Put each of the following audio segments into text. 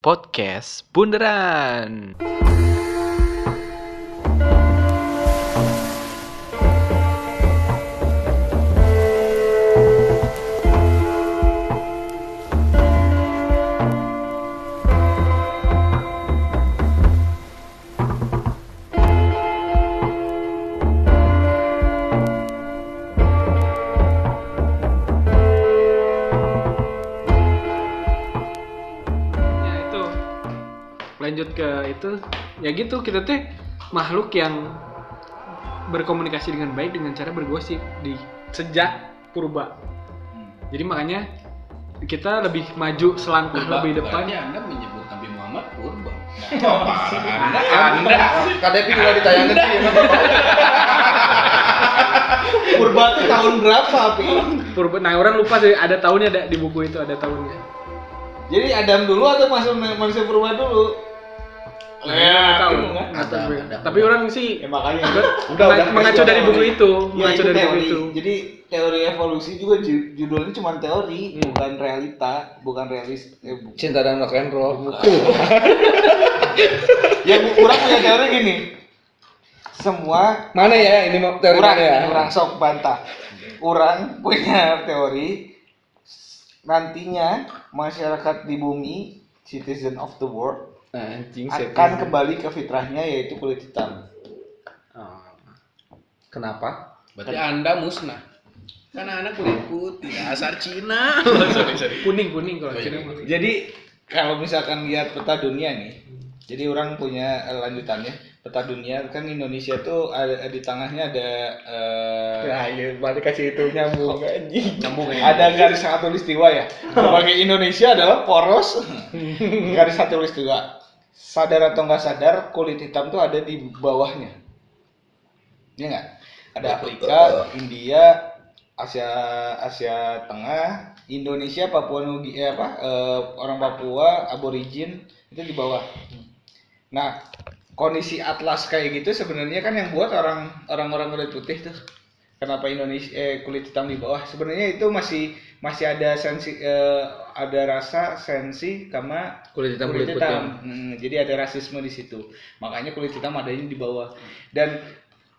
Podcast Bundaran. Ya gitu kita teh makhluk yang berkomunikasi dengan baik dengan cara bergosip di sejak purba. Jadi makanya kita lebih maju selangkah Purba, lebih depan. Berarti Anda menyebut Nabi Muhammad purba. Anda, Anda, KTP juga ditayangin sih ya, Purba tuh tahun berapa, Pi? purba nah orang lupa deh ada tahunnya ada di buku itu ada tahunnya. Jadi Adam dulu atau masuk manusia purba dulu? Nah, tahu kan? Ada, ada. tapi orang sih Ya makanya udah udah mengacu dari buku itu Ya, mengacu dari buku itu Jadi teori evolusi juga ju- judulnya cuma teori, Hmm. bukan realita, bukan realis. Eh, bu- Cinta dan rock and roll. ya bu- kurang punya teori gini. Semua Mana ya ini mau teori kurang mana ya? kurang sok bantah. Kurang punya teori nantinya masyarakat di bumi citizen of the world Anjing akan kembali ke fitrahnya yaitu kulit hitam. Oh. Kenapa? berarti Anda musnah. Karena Anda kulit putih, asal Cina. sorry, sorry. kuning kuning kalau Oh. Cina. Jadi kalau misalkan lihat peta dunia nih, jadi orang punya eh, lanjutannya peta dunia kan Indonesia tuh ada di tengahnya ada eh, Nah, iya, balik kasih itu nyambung anjing. Nyambung ini. ada garis khatulistiwa ya. Bagi Indonesia adalah poros garis khatulistiwa. Sadar atau nggak sadar kulit hitam tuh ada di bawahnya. Iya nggak? Ada Afrika, India, Asia Asia Tengah, Indonesia, Papua Nugi eh, apa eh, orang Papua, aborigin itu di bawah. Nah, kondisi atlas kayak gitu sebenarnya kan yang buat orang orang-orang kulit putih tuh. Kenapa Indonesia eh, kulit hitam di bawah? Sebenarnya itu masih masih ada sensi eh, ada rasa sensi sama Kulit hitam kulit kulit hitam. putih. Hmm, jadi ada rasisme di situ. Makanya kulit hitam adanya di bawah. Dan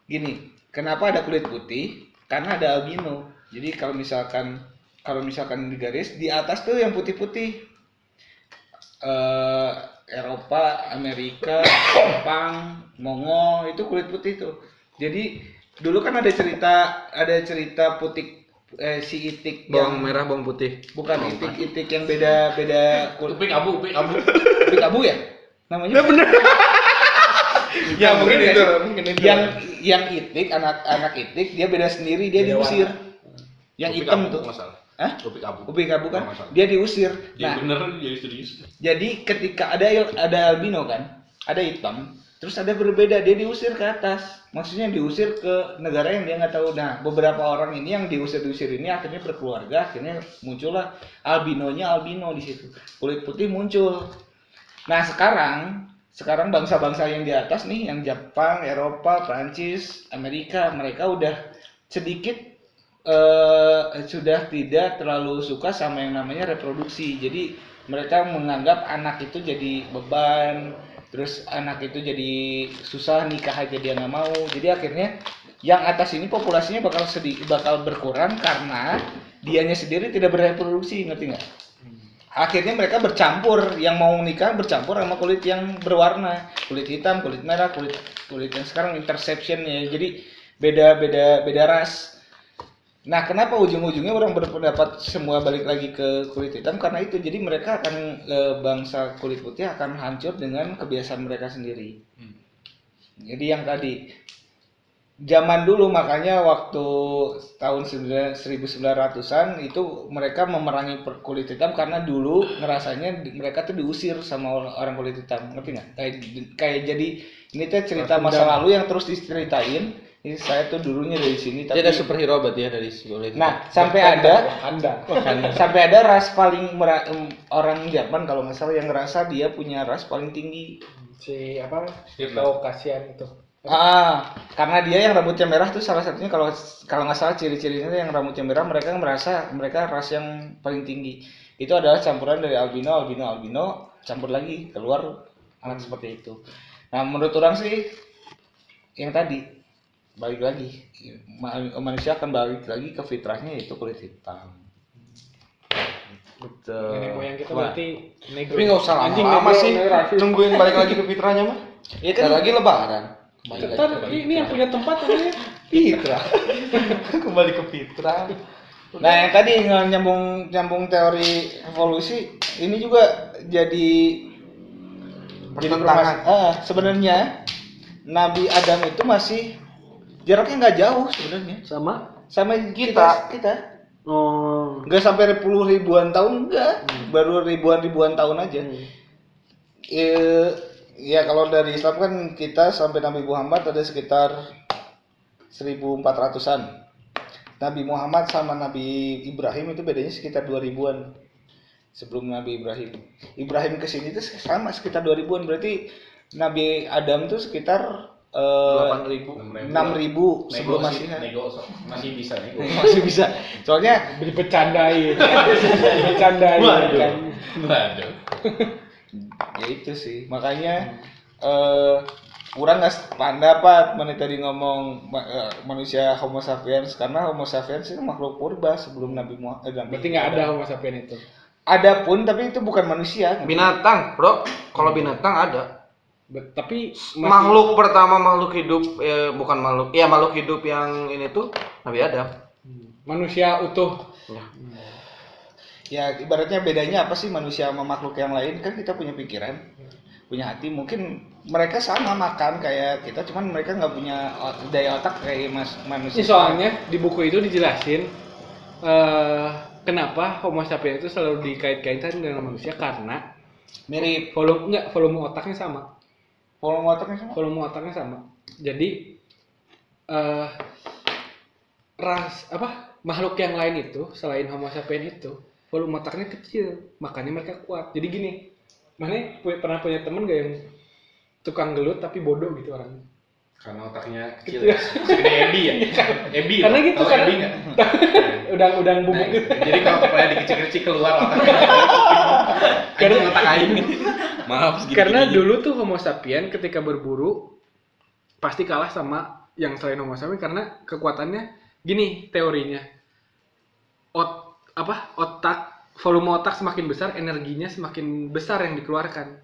gini, kenapa ada kulit putih? Karena ada albino. Jadi kalau misalkan kalau misalkan di garis di atas tuh yang putih-putih. eh Eropa, Amerika, Jepang, Mongol itu kulit putih tuh. Jadi dulu kan ada cerita ada cerita putih eh, si itik Bawang yang merah, bawang putih. bukan itik-itik yang beda beda kulit Upik abu, upik abu. Pik abu ya? Namanya? bener. ya mungkin itu, itu. mungkin itu. Yang yang itik anak anak itik dia beda sendiri dia Beda diusir. warna. Yang Upik hitam abu, tuh. nggak salah. Hah? Upik abu. Upik abu kan masalah. dia diusir. Ya Nah, beneran jadi serius. jadi ketika ada ada albino kan, ada hitam, terus ada berbeda dia diusir ke atas. Maksudnya diusir ke negara yang dia nggak tahu. Nah, beberapa orang ini yang diusir-diusir ini akhirnya berkeluarga, akhirnya muncullah albinonya albino di situ. Kulit putih muncul. Nah, sekarang sekarang bangsa-bangsa yang di atas nih, yang Jepang, Eropa, Prancis, Amerika, mereka udah sedikit eh, sudah tidak terlalu suka sama yang namanya reproduksi. Jadi mereka menganggap anak itu jadi beban, terus anak itu jadi susah nikah aja dia nggak mau. Jadi akhirnya yang atas ini populasinya bakal sedih, bakal berkurang karena dianya sendiri tidak bereproduksi, ngerti nggak? akhirnya mereka bercampur yang mau nikah bercampur sama kulit yang berwarna kulit hitam kulit merah kulit kulit yang sekarang interception ya jadi beda beda beda ras nah kenapa ujung-ujungnya orang berpendapat semua balik lagi ke kulit hitam? Karena itu jadi mereka akan eh, bangsa kulit putih akan hancur dengan kebiasaan mereka sendiri. Jadi yang tadi zaman dulu makanya waktu tahun 1900-an itu mereka memerangi kulit hitam karena dulu ngerasanya mereka tuh diusir sama orang, kulit hitam. Ngerti nggak? Kayak kayak jadi ini tuh cerita masa lalu yang terus diceritain ini saya tuh dulunya dari sini Dia tapi ada superhero berarti ya dari hitam. nah sampai ada Anda. sampai ada ras paling mera- orang Jerman kalau nggak salah yang ngerasa dia punya ras paling tinggi. Si apa? Tito kasihan itu. Ah, karena dia yang rambutnya merah tuh salah satunya kalau kalau nggak salah ciri-cirinya yang rambutnya merah mereka merasa mereka ras yang paling tinggi. Itu adalah campuran dari albino, albino, albino campur lagi keluar anak seperti itu. Nah menurut orang sih yang tadi balik lagi ma- manusia akan balik lagi ke fitrahnya yaitu kulit hitam Betul. Nenek moyang kita Wah. berarti negro. Tapi nggak usah Anjing, lama-lama negro, sih nungguin balik lagi ke fitrahnya mah. ya Kan lagi lebaran. Ntar ini yang punya tempat namanya. fitrah. Kembali ke fitrah. Nah, yang tadi ng- nyambung nyambung teori evolusi ini juga jadi jadi Pertentangan. ah, sebenarnya Nabi Adam itu masih jaraknya nggak jauh sebenarnya. Sama. sama kita. kita Oh. nggak sampai puluh ribuan tahun enggak baru ribuan ribuan tahun aja. Eh, ya kalau dari Islam kan kita sampai Nabi Muhammad ada sekitar 1400-an Nabi Muhammad sama Nabi Ibrahim itu bedanya sekitar 2000-an sebelum Nabi Ibrahim. Ibrahim ke sini itu sama sekitar 2000-an berarti Nabi Adam tuh sekitar Delapan eh, ribu. 6000 sebelum masih nego so- masih bisa nego. masih bisa soalnya Dibercandain. Dibercandain. kan. Waduh. ya itu sih makanya eh kurang nggak sependapat mana tadi ngomong eh, manusia Homo sapiens karena Homo sapiens itu makhluk purba sebelum Nabi Muhammad. Eh, Nabi Berarti nggak ada homo sapien itu. Ada pun tapi itu bukan manusia. Binatang, bro. Kalau binatang ada. Tapi masih- Makhluk pertama makhluk hidup, eh, bukan makhluk, ya makhluk hidup yang ini tuh Nabi Adam. manusia utuh. Ya. Ya ibaratnya bedanya apa sih manusia sama makhluk yang lain kan kita punya pikiran, punya hati. Mungkin mereka sama makan kayak kita, cuman mereka nggak punya daya otak kayak mas manusia. Ini soalnya di buku itu dijelasin eh kenapa Homo sapiens itu selalu dikait-kaitkan dengan manusia karena mirip volume enggak volume otaknya sama. Volume otaknya sama. Volume otaknya sama. Jadi eh ras apa makhluk yang lain itu selain Homo sapiens itu volume otaknya kecil, makanya mereka kuat. Jadi gini, mana pernah punya temen gak yang tukang gelut tapi bodoh gitu orangnya? Karena otaknya kecil. ya. Segede Ebi ya. Ebi. Karena loh. gitu, Tahu karena- Ebi nggak? Udang udang Nah, bubuk gitu. jadi kalau kepala dikecil-kecil keluar otaknya. Karena otak aing. Maaf segini. Karena dulu tuh Homo sapien ketika berburu pasti kalah sama yang selain Homo sapien karena kekuatannya gini teorinya. Ot apa? Otak volume otak semakin besar, energinya semakin besar yang dikeluarkan.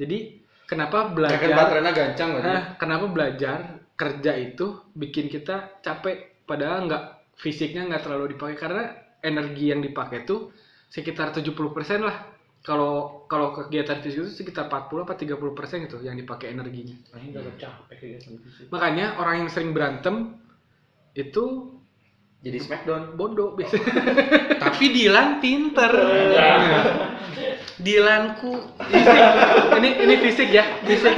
Jadi kenapa Kan belajar baterainya gancang? Nah, kenapa belajar kerja itu bikin kita capek padahal nggak fisiknya nggak terlalu dipakai karena energi yang dipakai tuh sekitar 70% lah. Kalau kalau kegiatan fisik itu sekitar 40 apa 30% gitu yang dipakai energinya. Makanya orang yang sering berantem itu Jadi smackdown. bodoh biasanya. Tapi Dilan pinter. Dilanku. ini ini fisik ya, fisik.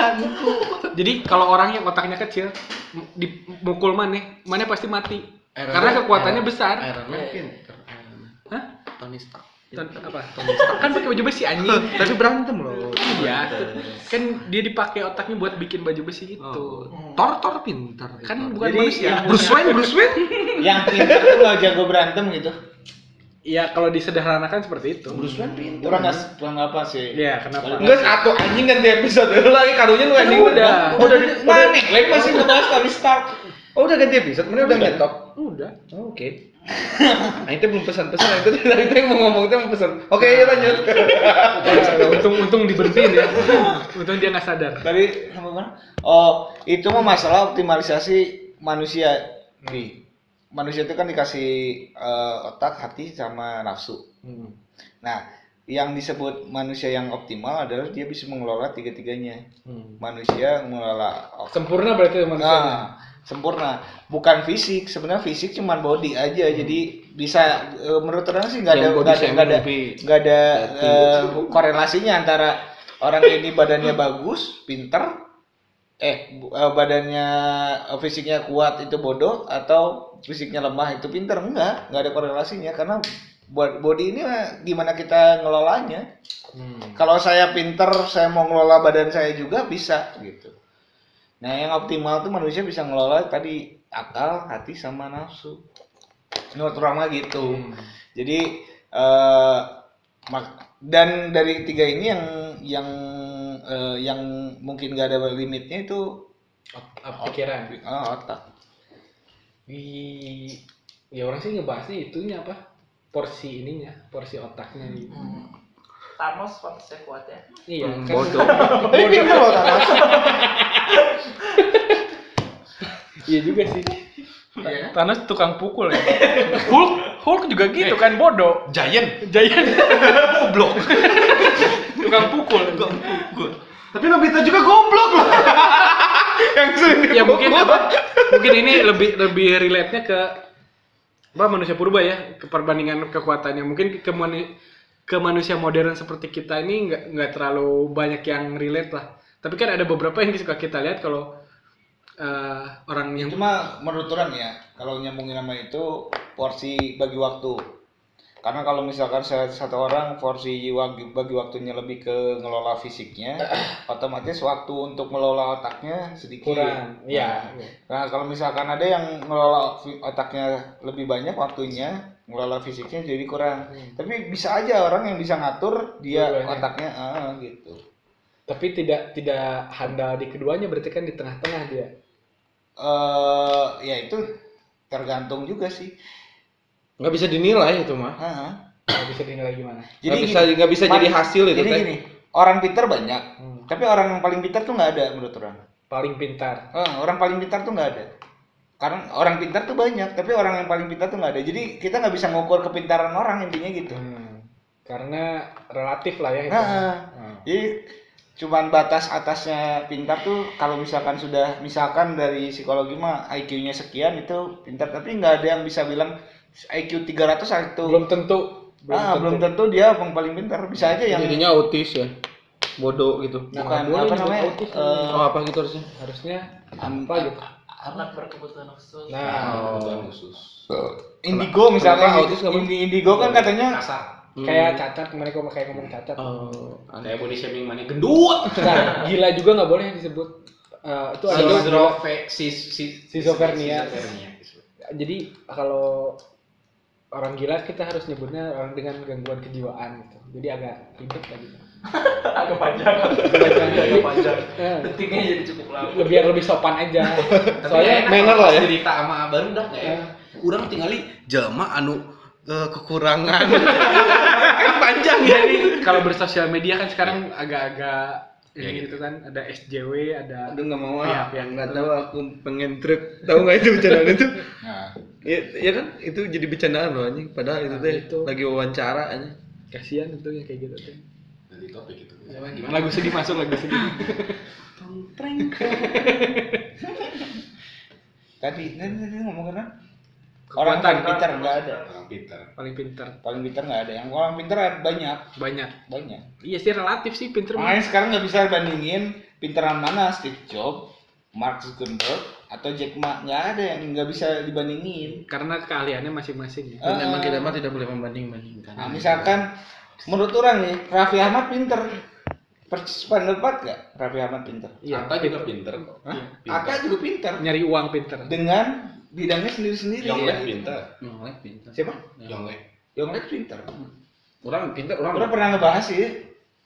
Jadi kalau orang yang otaknya kecil dipukul mana, mana pasti mati. Karena kekuatannya besar. Iron Man pinter. Hah? Tony Stark. Ton- apa? kan pakai baju besi anjing. Tapi berantem loh. Iya. Kan dia dipakai otaknya buat bikin baju besi itu. Thor Thor pintar. Kan bukan Jadi manusia. Bruce Wayne, Bruce Wayne. Yang pintar tuh nggak jago berantem gitu. Iya, kalau disederhanakan seperti itu. Bruce Wayne pinter. Kurang nggak kurang apa sih? Iya, kenapa? Enggak satu anjing ganti episode lu lagi karunya lu ending Udah. Udah di Mana? Lek masih ngebahas Tony Stark. Oh udah ganti episode, mana udah ngetop. Udah. Oh, Oke. Nah, itu belum pesan-pesan, nah, itu tadi itu yang mau ngomong itu mau pesan. Oke, ya lanjut. untung untung diberhentiin ya. Untung dia nggak sadar. Tadi apa mana? Oh, itu mah masalah optimalisasi manusia. Nih, manusia itu kan dikasih eh, otak, hati, sama nafsu. Nah, yang disebut manusia yang optimal adalah dia bisa mengelola tiga-tiganya. Manusia mengelola otak. Sempurna berarti manusianya. Nah, sempurna. Bukan fisik, sebenarnya fisik cuman body aja. Jadi bisa eh, menurut orang sih nggak ada nggak ada nggak ada, nggak ada eh, korelasinya antara orang ini badannya bagus, pinter, eh eh, badannya fisiknya kuat itu bodoh atau fisiknya lemah itu pinter enggak, nggak ada korelasinya karena buat body ini gimana kita ngelolanya. Kalau saya pinter, saya mau ngelola badan saya juga bisa gitu. Nah, yang optimal tuh manusia bisa ngelola tadi akal, hati, sama nafsu. Menurut orang mah gitu. Jadi eh mak- dan dari tiga ini yang yang eh, yang mungkin gak ada limitnya itu pikiran ah, otak. Wih, ya orang sih ngebahasnya itunya apa porsi ininya porsi otaknya gitu. Thanos pantasnya kuat ya. iya Hmm, kan bodoh. Ini loh Thanos. iya juga sih Iya. Thanos tukang pukul ya Hulk Hulk juga gitu kan bodoh Giant. Giant Goblok. tukang pukul Tapi Nobita juga goblok loh. Yang sering ya mungkin apa mungkin ini lebih lebih relate nya ke apa manusia purba ya ke perbandingan kekuatannya mungkin ke mani- ke manusia modern seperti kita ini nggak nggak terlalu banyak yang relate lah tapi kan ada beberapa yang suka kita lihat kalau eh, orang yang Cuma menurut orang ya, kalau nyambungin sama itu porsi bagi waktu. Karena kalau misalkan sa- satu orang porsi bagi waktunya lebih ke ngelola fisiknya, otomatis waktu untuk ngelola otaknya sedikit. kurang ya Nah, kalau misalkan ada yang ngelola otaknya lebih banyak waktunya, ngelola fisiknya jadi kurang. Tapi bisa aja orang yang bisa ngatur dia otaknya ah gitu. tapi tidak tidak handal di keduanya berarti kan di tengah-tengah dia Eh ya itu tergantung juga sih. Nggak bisa dinilai itu mah. Ah, ah. nggak bisa dinilai gimana Nggak bisa gini, nggak bisa jadi hasil itu Jadi teh. gini, orang pintar banyak, Hmm. tapi orang yang paling pintar tuh nggak ada menurut orang. paling pintar Eh, orang paling pintar tuh nggak ada. Karena orang pintar tuh banyak, tapi orang yang paling pintar tuh nggak ada. Jadi kita nggak bisa ngukur kepintaran orang intinya gitu. Hmm. karena relatif lah ya itu. Nah, Hmm. jadi cuman batas atasnya pintar tuh kalau misalkan sudah misalkan dari psikologi mah IQ-nya sekian itu pintar, tapi nggak ada yang bisa bilang IQ 300 itu belum tentu ah, belum tentu dia yang paling pintar. Bisa aja yang Jadinya autis ya. Bodoh gitu. Nah, bukan boleh apa namanya autis. eh, Oh, apa gitu harusnya? harusnya apa gitu Anak berkebutuhan khusus. nah Kebutuhan khusus. indigo misalnya autis indi- indigo kan katanya Kasar. kayak cacat kemarin kok kayak ngomong cacat Oh, Kayak body shaming mana gendut. nah gila juga nggak boleh disebut Eh, itu ada orang gila. Schizophrenia. sis sis Schizophrenia. schizophrenia. jadi kalau orang gila kita harus nyebutnya orang dengan gangguan kejiwaan gitu jadi agak ribet lah gitu Agak panjang. Agak panjang. Eh, Detiknya jadi cukup lama. lebih biar lebih sopan aja Soalnya manner lah ya. Cerita sama baru dah ya. Eh. Urang tinggali jelema anu eh, kekurangan. kan panjang ya nih kalau bersosial media kan sekarang agak-agak Ya, ini gitu. gitu kan ada SJW ada Aduh nggak mau Iya, ah. yang nggak tahu aku pengen trip. Tahu nggak itu bercandaan itu? nah, Iya ya kan? Itu jadi bercandaan loh anjing. Padahal itu Nah, teh itu. lagi wawancara anjing. kasihan itu yang kayak gitu tuh Jadi topik itu. lagu sedih masuk lagu sedih. Tadi tadi, tadi ngomong kan orang paling pintar nggak ada. Orang pintar. paling pintar. Paling pintar nggak ada. Yang orang pintar banyak. Banyak. Banyak. Iya sih relatif sih pinter mah. makanya sekarang nggak bisa bandingin pintaran mana Steve Jobs Mark Zuckerberg atau Jack Ma nggak ada yang nggak bisa dibandingin karena keahliannya masing-masing ya Ah. Dan emang kita mah tidak boleh membanding-bandingkan. nah misalkan menurut orang nih Raffi Ahmad pinter persis pendapat nggak Raffi Ahmad pinter iya Ata juga pintar kok. Hah? Pinter. Aka juga pinter nyari uang pinter dengan bidangnya sendiri-sendiri Yonglek ya. pintar. Nolak pintar. siapa Yonglek. Yonglek pinter Orang pintar, orang Udah pernah ngebahas sih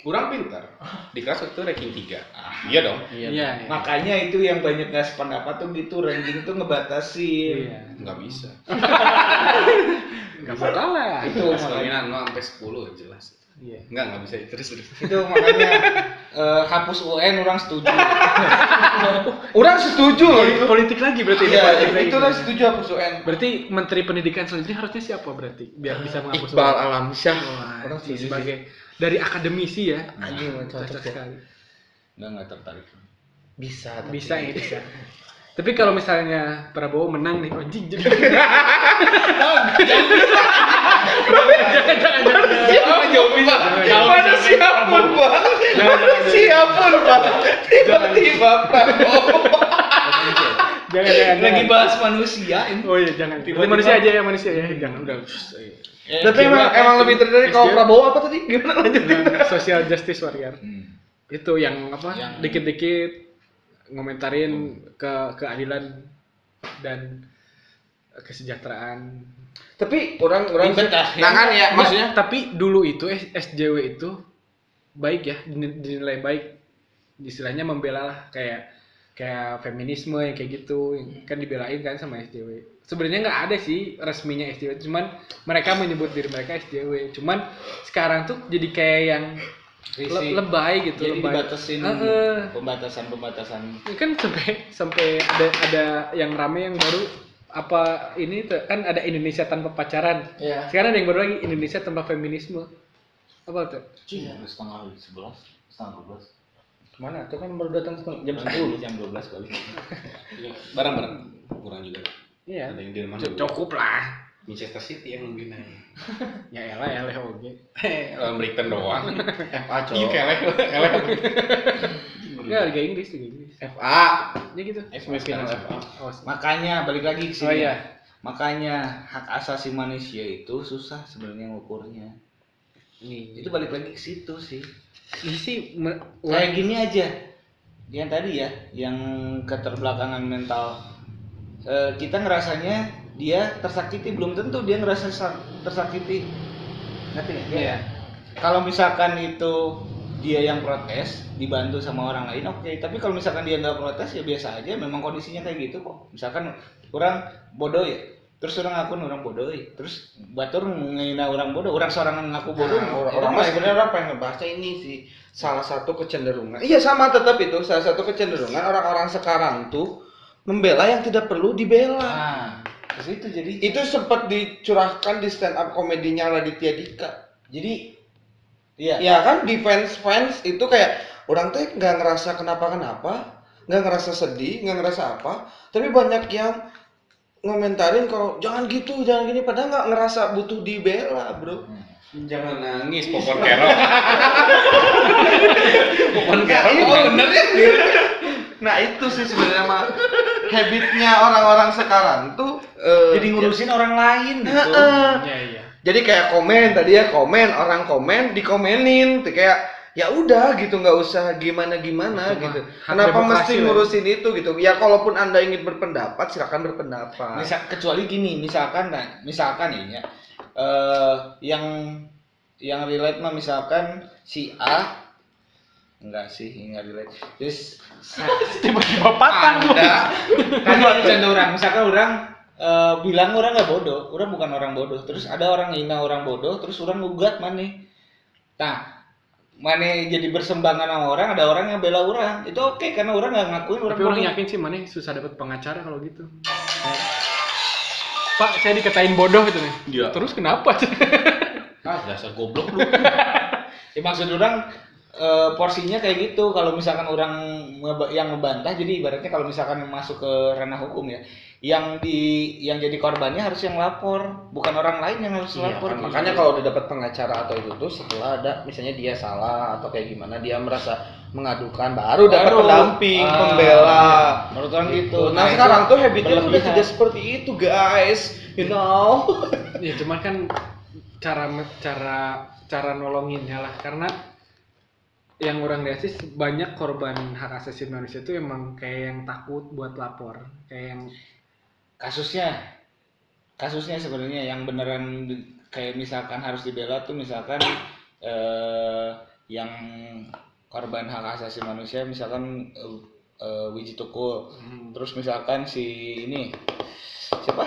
Kurang pintar. Di kelas itu ranking 3. Iya dong. Iya. iya iya. makanya itu yang banyak nggak sependapat tuh gitu ranking tuh ngebatasin iya Enggak bisa. nggak bakal lah itu kalian 0 sampai 10 jelas. iya Enggak, enggak bisa terus terus. itu makanya eh, hapus UN orang setuju Orang setuju loh itu. politik lagi berarti ini Iya, politik itu orang setuju hapus UN berarti menteri pendidikan selanjutnya harusnya siapa berarti biar bisa menghapus Iqbal uang? Alamsyah. Wah, Orang sih, setuju sih. Dari akademisi ya Anjing mah cocok cocok ya. sekali nggak nggak tertarik Bisa. tapi- bisa ya bisa tapi kalau misalnya Prabowo menang nih anjing jadi jangan jangan jangan jauh bisa. Mana siapun bang? Mana siapun bang? Tiba-tiba Prabowo. Jangan jangan lagi jangan. bahas manusia ini. Oh iya jangan. Tiba-tiba- Nanti manusia aja ya manusia. Ya jangan udah. Eh, Tapi emang emang lebih tertarik kalau Prabowo apa tadi? Gimana? Lanjut? Nah, social justice warrior. Hmm. itu yang apa? Yang- dikit-dikit ngomentarin ke keadilan dan kesejahteraan. Tapi orang orang ya. Nah kan ya maksudnya? Tapi dulu itu SJW itu baik ya din- dinilai baik. Istilahnya membela lah kayak kayak feminisme yang kayak gitu kan dibelain kan sama SJW sebenarnya nggak ada sih resminya SJW cuman mereka menyebut diri mereka SJW cuman sekarang tuh jadi kayak yang le- lebay gitu Jadi lebay. dibatasin Heeh. pembatasan-pembatasan. Ini kan sampai sampai ada ada yang rame yang baru apa ini tuh, kan ada Indonesia tanpa pacaran Iya. sekarang ada yang baru lagi Indonesia tanpa feminisme apa tuh Setengah sebelas, setengah dua belas. Mana? Itu kan baru datang setengah- jam 10. jam dua belas kali. Barang-barang kurang juga. iya Ada yang di rumah. cu- cukup lah Manchester City yang mungkin aja. ya elah ya leh oke Lawan Brighton doang. FA cowok. Iya, kelek, kelek. ya Liga Inggris Liga Inggris FA. ya gitu Semifinal FA. oh, Makanya balik lagi ke sini. oh iya Makanya hak asasi manusia itu susah sebenarnya ngukurnya. nih Itu balik lagi ke situ sih. Ini sih Kayak gini aja. Yang tadi ya, yang keterbelakangan mental. Eh, kita ngerasanya dia tersakiti belum tentu dia ngerasa sa- tersakiti. Ngerti nggak? Iya. Kalau misalkan itu dia yang protes dibantu sama orang lain oke tapi kalau misalkan dia nggak protes ya biasa aja memang kondisinya kayak gitu kok misalkan orang bodoh ya terus orang ngaku orang bodoh ya terus batur ngina orang bodoh orang seorang ngaku bodoh Nah, orang mah masih- sebenarnya orang pengen ngebaca ini sih salah satu kecenderungan. Iya sama tetap itu salah satu kecenderungan orang-orang sekarang tuh membela yang tidak perlu dibela. nah terus itu jadi Itu sempat dicurahkan di stand up komedinya Raditya Dika. jadi iya Ya kan di fans fans itu kayak orang teh nggak ngerasa kenapa kenapa, nggak ngerasa sedih, nggak ngerasa apa, tapi banyak yang ngomentarin kalau jangan gitu, jangan gini, padahal nggak ngerasa butuh dibela, bro. Jangan nangis, popon kerok. popon Nah, kerok. itu bener ya. Nah itu sih sebenarnya mah habitnya orang-orang sekarang tuh eh, jadi ngurusin orang lain gitu Heeh. iya iya jadi kayak komen tadi ya komen orang komen dikomenin tuh kayak ya udah gitu nggak usah gimana gimana gitu kenapa mesti lah. ngurusin itu gitu ya kalaupun anda ingin berpendapat silakan berpendapat Misal, kecuali gini, misalkan nah, misalkan ini ya, eh yang yang relate mah misalkan si A enggak sih enggak relate. Terus tiba-tiba patah anda kan bercanda orang, misalkan orang eh, bilang orang nggak bodoh, orang bukan orang bodoh. Terus ada orang hina orang bodoh, terus orang gugat mana? Nah, mana jadi bersembangan sama orang, ada orang yang bela orang. Itu oke karena orang nggak ngakuin orang tapi orang bodoh. yakin sih mana susah dapat pengacara kalau gitu Pak, saya dikatain bodoh gitu nih. Iya. Terus kenapa? Ah, dasar goblok lu. Ya, maksud orang eh, porsinya kayak gitu. Kalau misalkan orang yang ngebantah, jadi ibaratnya kalau misalkan masuk ke ranah hukum ya, yang di yang jadi korbannya harus yang lapor, bukan orang lain yang harus Iya, lapor. Kan. makanya kalau udah dapat pengacara atau itu tuh setelah ada misalnya dia salah atau kayak gimana dia merasa mengadukan baru dapat pendamping Ah, pembela. menurut orang gitu. Nah, itu sekarang tuh habitnya udah tidak seperti itu guys, you know. ya cuman kan cara cara cara nolonginnya lah. Karena yang orang lihat sih banyak korban hak asasi manusia itu emang kayak yang takut buat lapor. Kayak yang kasusnya kasusnya sebenarnya yang beneran kayak misalkan harus dibela tuh misalkan eh, yang korban hak asasi manusia misalkan eh, eh, Wiji Tukul. Terus misalkan si ini siapa?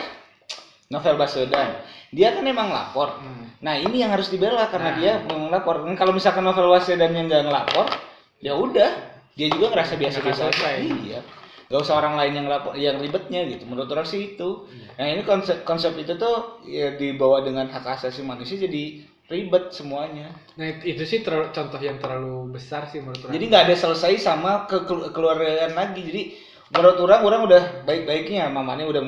Novel Baswedan. Dia kan emang lapor. Hmm, nah ini yang harus dibela karena Nah. dia melapor. Dan kalau misalkan Novel Baswedan yang nggak ngelapor ya udah dia juga ngerasa biasa-biasa iya nggak usah orang lain yang lapor yang ribetnya gitu. Menurut orang sih itu. Iya. nah ini konsep konsep itu tuh ya dibawa dengan hak asasi manusia jadi ribet semuanya. Nah itu, sih ter- contoh yang terlalu besar sih menurut orang. Jadi nggak ada selesai sama ke keluargaan lagi. Jadi menurut orang orang udah baik-baiknya. Mamanya udah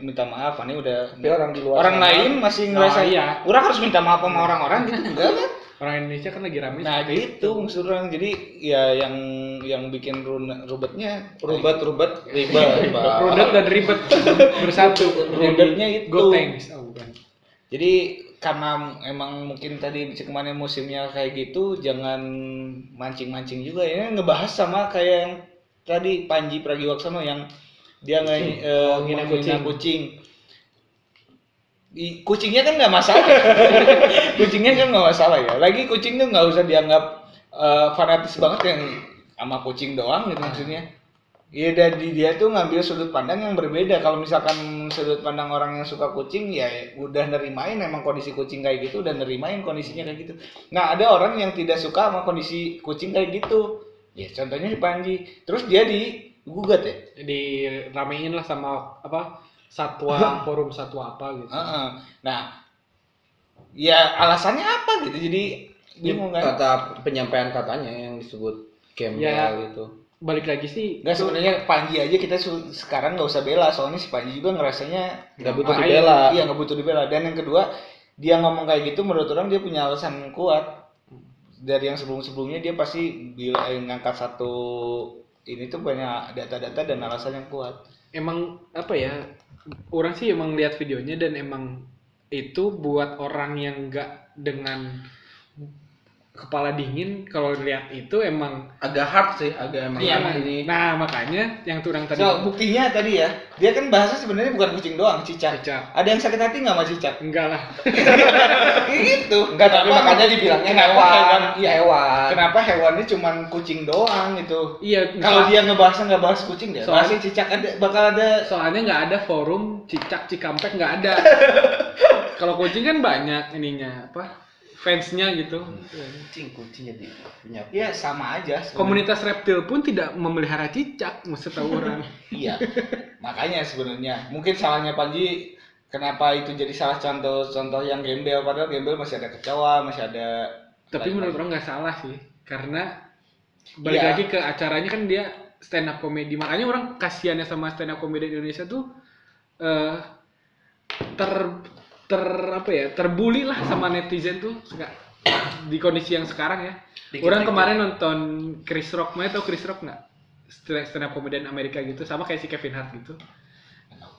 minta- maaf ini udah Tapi orang di luar orang sana- lain masih Nah, ngerasa iya. orang harus minta maaf sama orang-orang gitu. Enggak kan orang Indonesia kan lagi rame nah gitu maksud orang jadi ya yang yang bikin rubetnya Rubet rubet ribet. Rudet dan ribet bersatu Rudetnya Jadi itu. Gotengs oh bukan Jadi karena emang mungkin tadi kemarin musimnya kayak gitu, jangan mancing-mancing juga ya. Ngebahas sama kayak yang tadi Panji Pragiwaksono yang dia nge eh, ngina menghina kucing. kucing. Di- kucingnya kan nggak masalah. kucingnya kan nggak masalah ya. Lagi kucing tuh nggak usah dianggap eh, fanatis banget yang sama kucing doang gitu maksudnya. Iya dari dia tuh ngambil sudut pandang yang berbeda. Kalau misalkan sudut pandang orang yang suka kucing ya udah nerimain emang kondisi kucing kayak gitu, udah nerimain kondisinya kayak gitu. Nah ada orang yang tidak suka sama kondisi kucing kayak gitu. Ya contohnya si Panji. Terus dia digugat ya. diramein lah sama apa satwa forum satwa apa gitu Heeh. Nah, ya alasannya apa gitu? Jadi bingung kan? Kata penyampaian katanya yang disebut gembel Ya. itu. balik lagi sih Enggak sebenarnya Panji aja kita sekarang nggak usah bela soalnya si Panji juga ngerasanya Nggak butuh dibela. Iya nggak butuh dibela. Dan yang kedua dia ngomong kayak gitu menurut orang dia punya alasan kuat dari yang sebelum-sebelumnya dia pasti bila ngangkat satu ini tuh banyak data-data dan alasan yang kuat. emang apa ya orang sih emang lihat videonya dan emang itu buat orang yang enggak dengan kepala dingin kalau lihat itu emang Agak hard sih, agak emang iya hard ini. nah makanya yang turang tadi So, buktinya tadi ya, dia kan bahasa sebenarnya bukan kucing doang, cicak. Cicak. Ada yang sakit hati nggak sama cicak? enggak lah gitu. Enggak, tapi Kenapa- makanya dibilangnya kenapa hewan. hewan. Iya hewan. Kenapa hewannya cuma kucing doang gitu? iya Kalau soal- dia ngebahasnya nggak bahas kucing deh. Soalnya- Soalnya cicak ada bakal ada. soalnya nggak ada forum cicak cikampek nggak ada kalau kucing kan banyak ininya apa fansnya gitu Kucing, kucing jadi punya. Ya sama aja. sebenarnya. komunitas reptil pun tidak memelihara cicak maksud tahu orang Iya. Makanya sebenarnya mungkin salahnya Panji kenapa itu jadi salah contoh-contoh yang gembel padahal gembel masih ada kecoa, masih ada tapi menurut orang nggak salah sih karena balik Iya. lagi ke acaranya kan dia stand up comedy makanya orang kasihannya sama stand up comedy di Indonesia tuh eh ter ter apa ya terbully lah sama netizen tuh Seka- di kondisi yang sekarang ya. Orang kemarin nonton Chris Rock mau tau Chris Rock nggak? Stand up comedian Amerika gitu sama kayak si Kevin Hart gitu.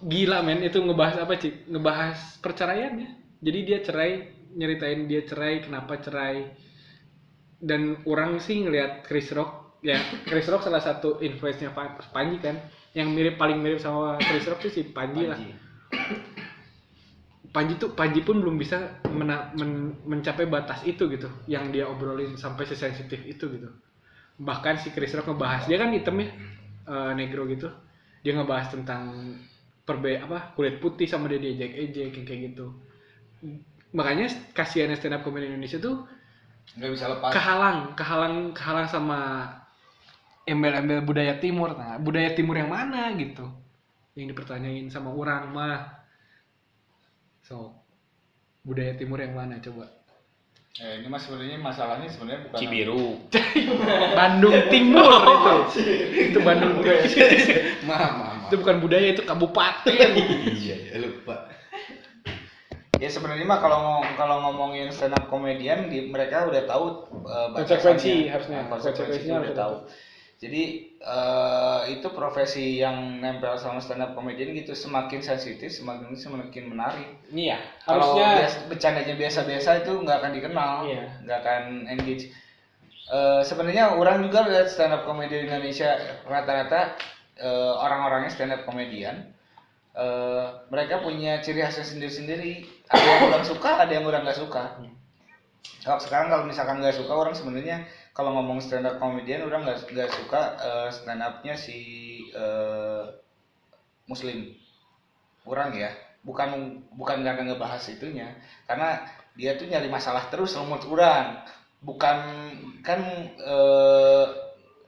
Gila men itu ngebahas apa sih ngebahas perceraiannya jadi dia cerai nyeritain dia cerai kenapa cerai. Dan orang sih ngelihat Chris Rock ya Chris Rock salah satu influence-nya Pa- Panji kan yang mirip paling mirip sama Chris Rock tuh si Panji, lah Panji tuh Panji pun belum bisa mena- men- mencapai batas itu gitu yang dia obrolin sampai sesensitif itu gitu. Bahkan si Chris Rock ngebahas dia kan hitam ya eh, negro gitu. Dia ngebahas tentang perbe apa kulit putih sama dia diejek ejek yang kayak gitu. Makanya kasihannya stand up comedy Indonesia tuh nggak bisa lepas. kehalang kehalang kehalang sama embel-embel budaya timur nah budaya timur yang mana gitu. Yang dipertanyain sama orang mah so budaya timur yang mana coba Eh, ini mas sebenarnya masalahnya sebenarnya bukan Cibiru. Bandung Timur itu itu Bandung Timur Mama, itu bukan budaya itu kabupaten Iya, ya lupa. Ya sebenarnya mah kalau kalau ngomongin stand up komedian di mereka udah tahu batasannya. Konsekuensi harusnya. Nah, konsekuensinya Konsekuensinya udah tahu. Jadi eh, itu profesi yang nempel sama stand up komedian gitu semakin sensitif semakin semakin menarik. iya Kalau harusnya bercandanya biasa-biasa itu nggak akan dikenal, Iya. nggak akan engage. Eh, sebenarnya orang juga lihat stand up komedi di Indonesia rata-rata eh, orang-orangnya stand up komedian eh, mereka punya ciri khasnya sendiri-sendiri. Ada yang orang suka, ada yang orang nggak suka. Kalau sekarang kalau misalkan nggak suka orang sebenarnya kalau ngomong stand up komedian orang nggak nggak suka eh, stand upnya si eh, Muslim. Kurang ya. Bukan bukan karena ngebahas itunya. Karena dia tuh nyari masalah terus menurut orang. Bukan kan eh,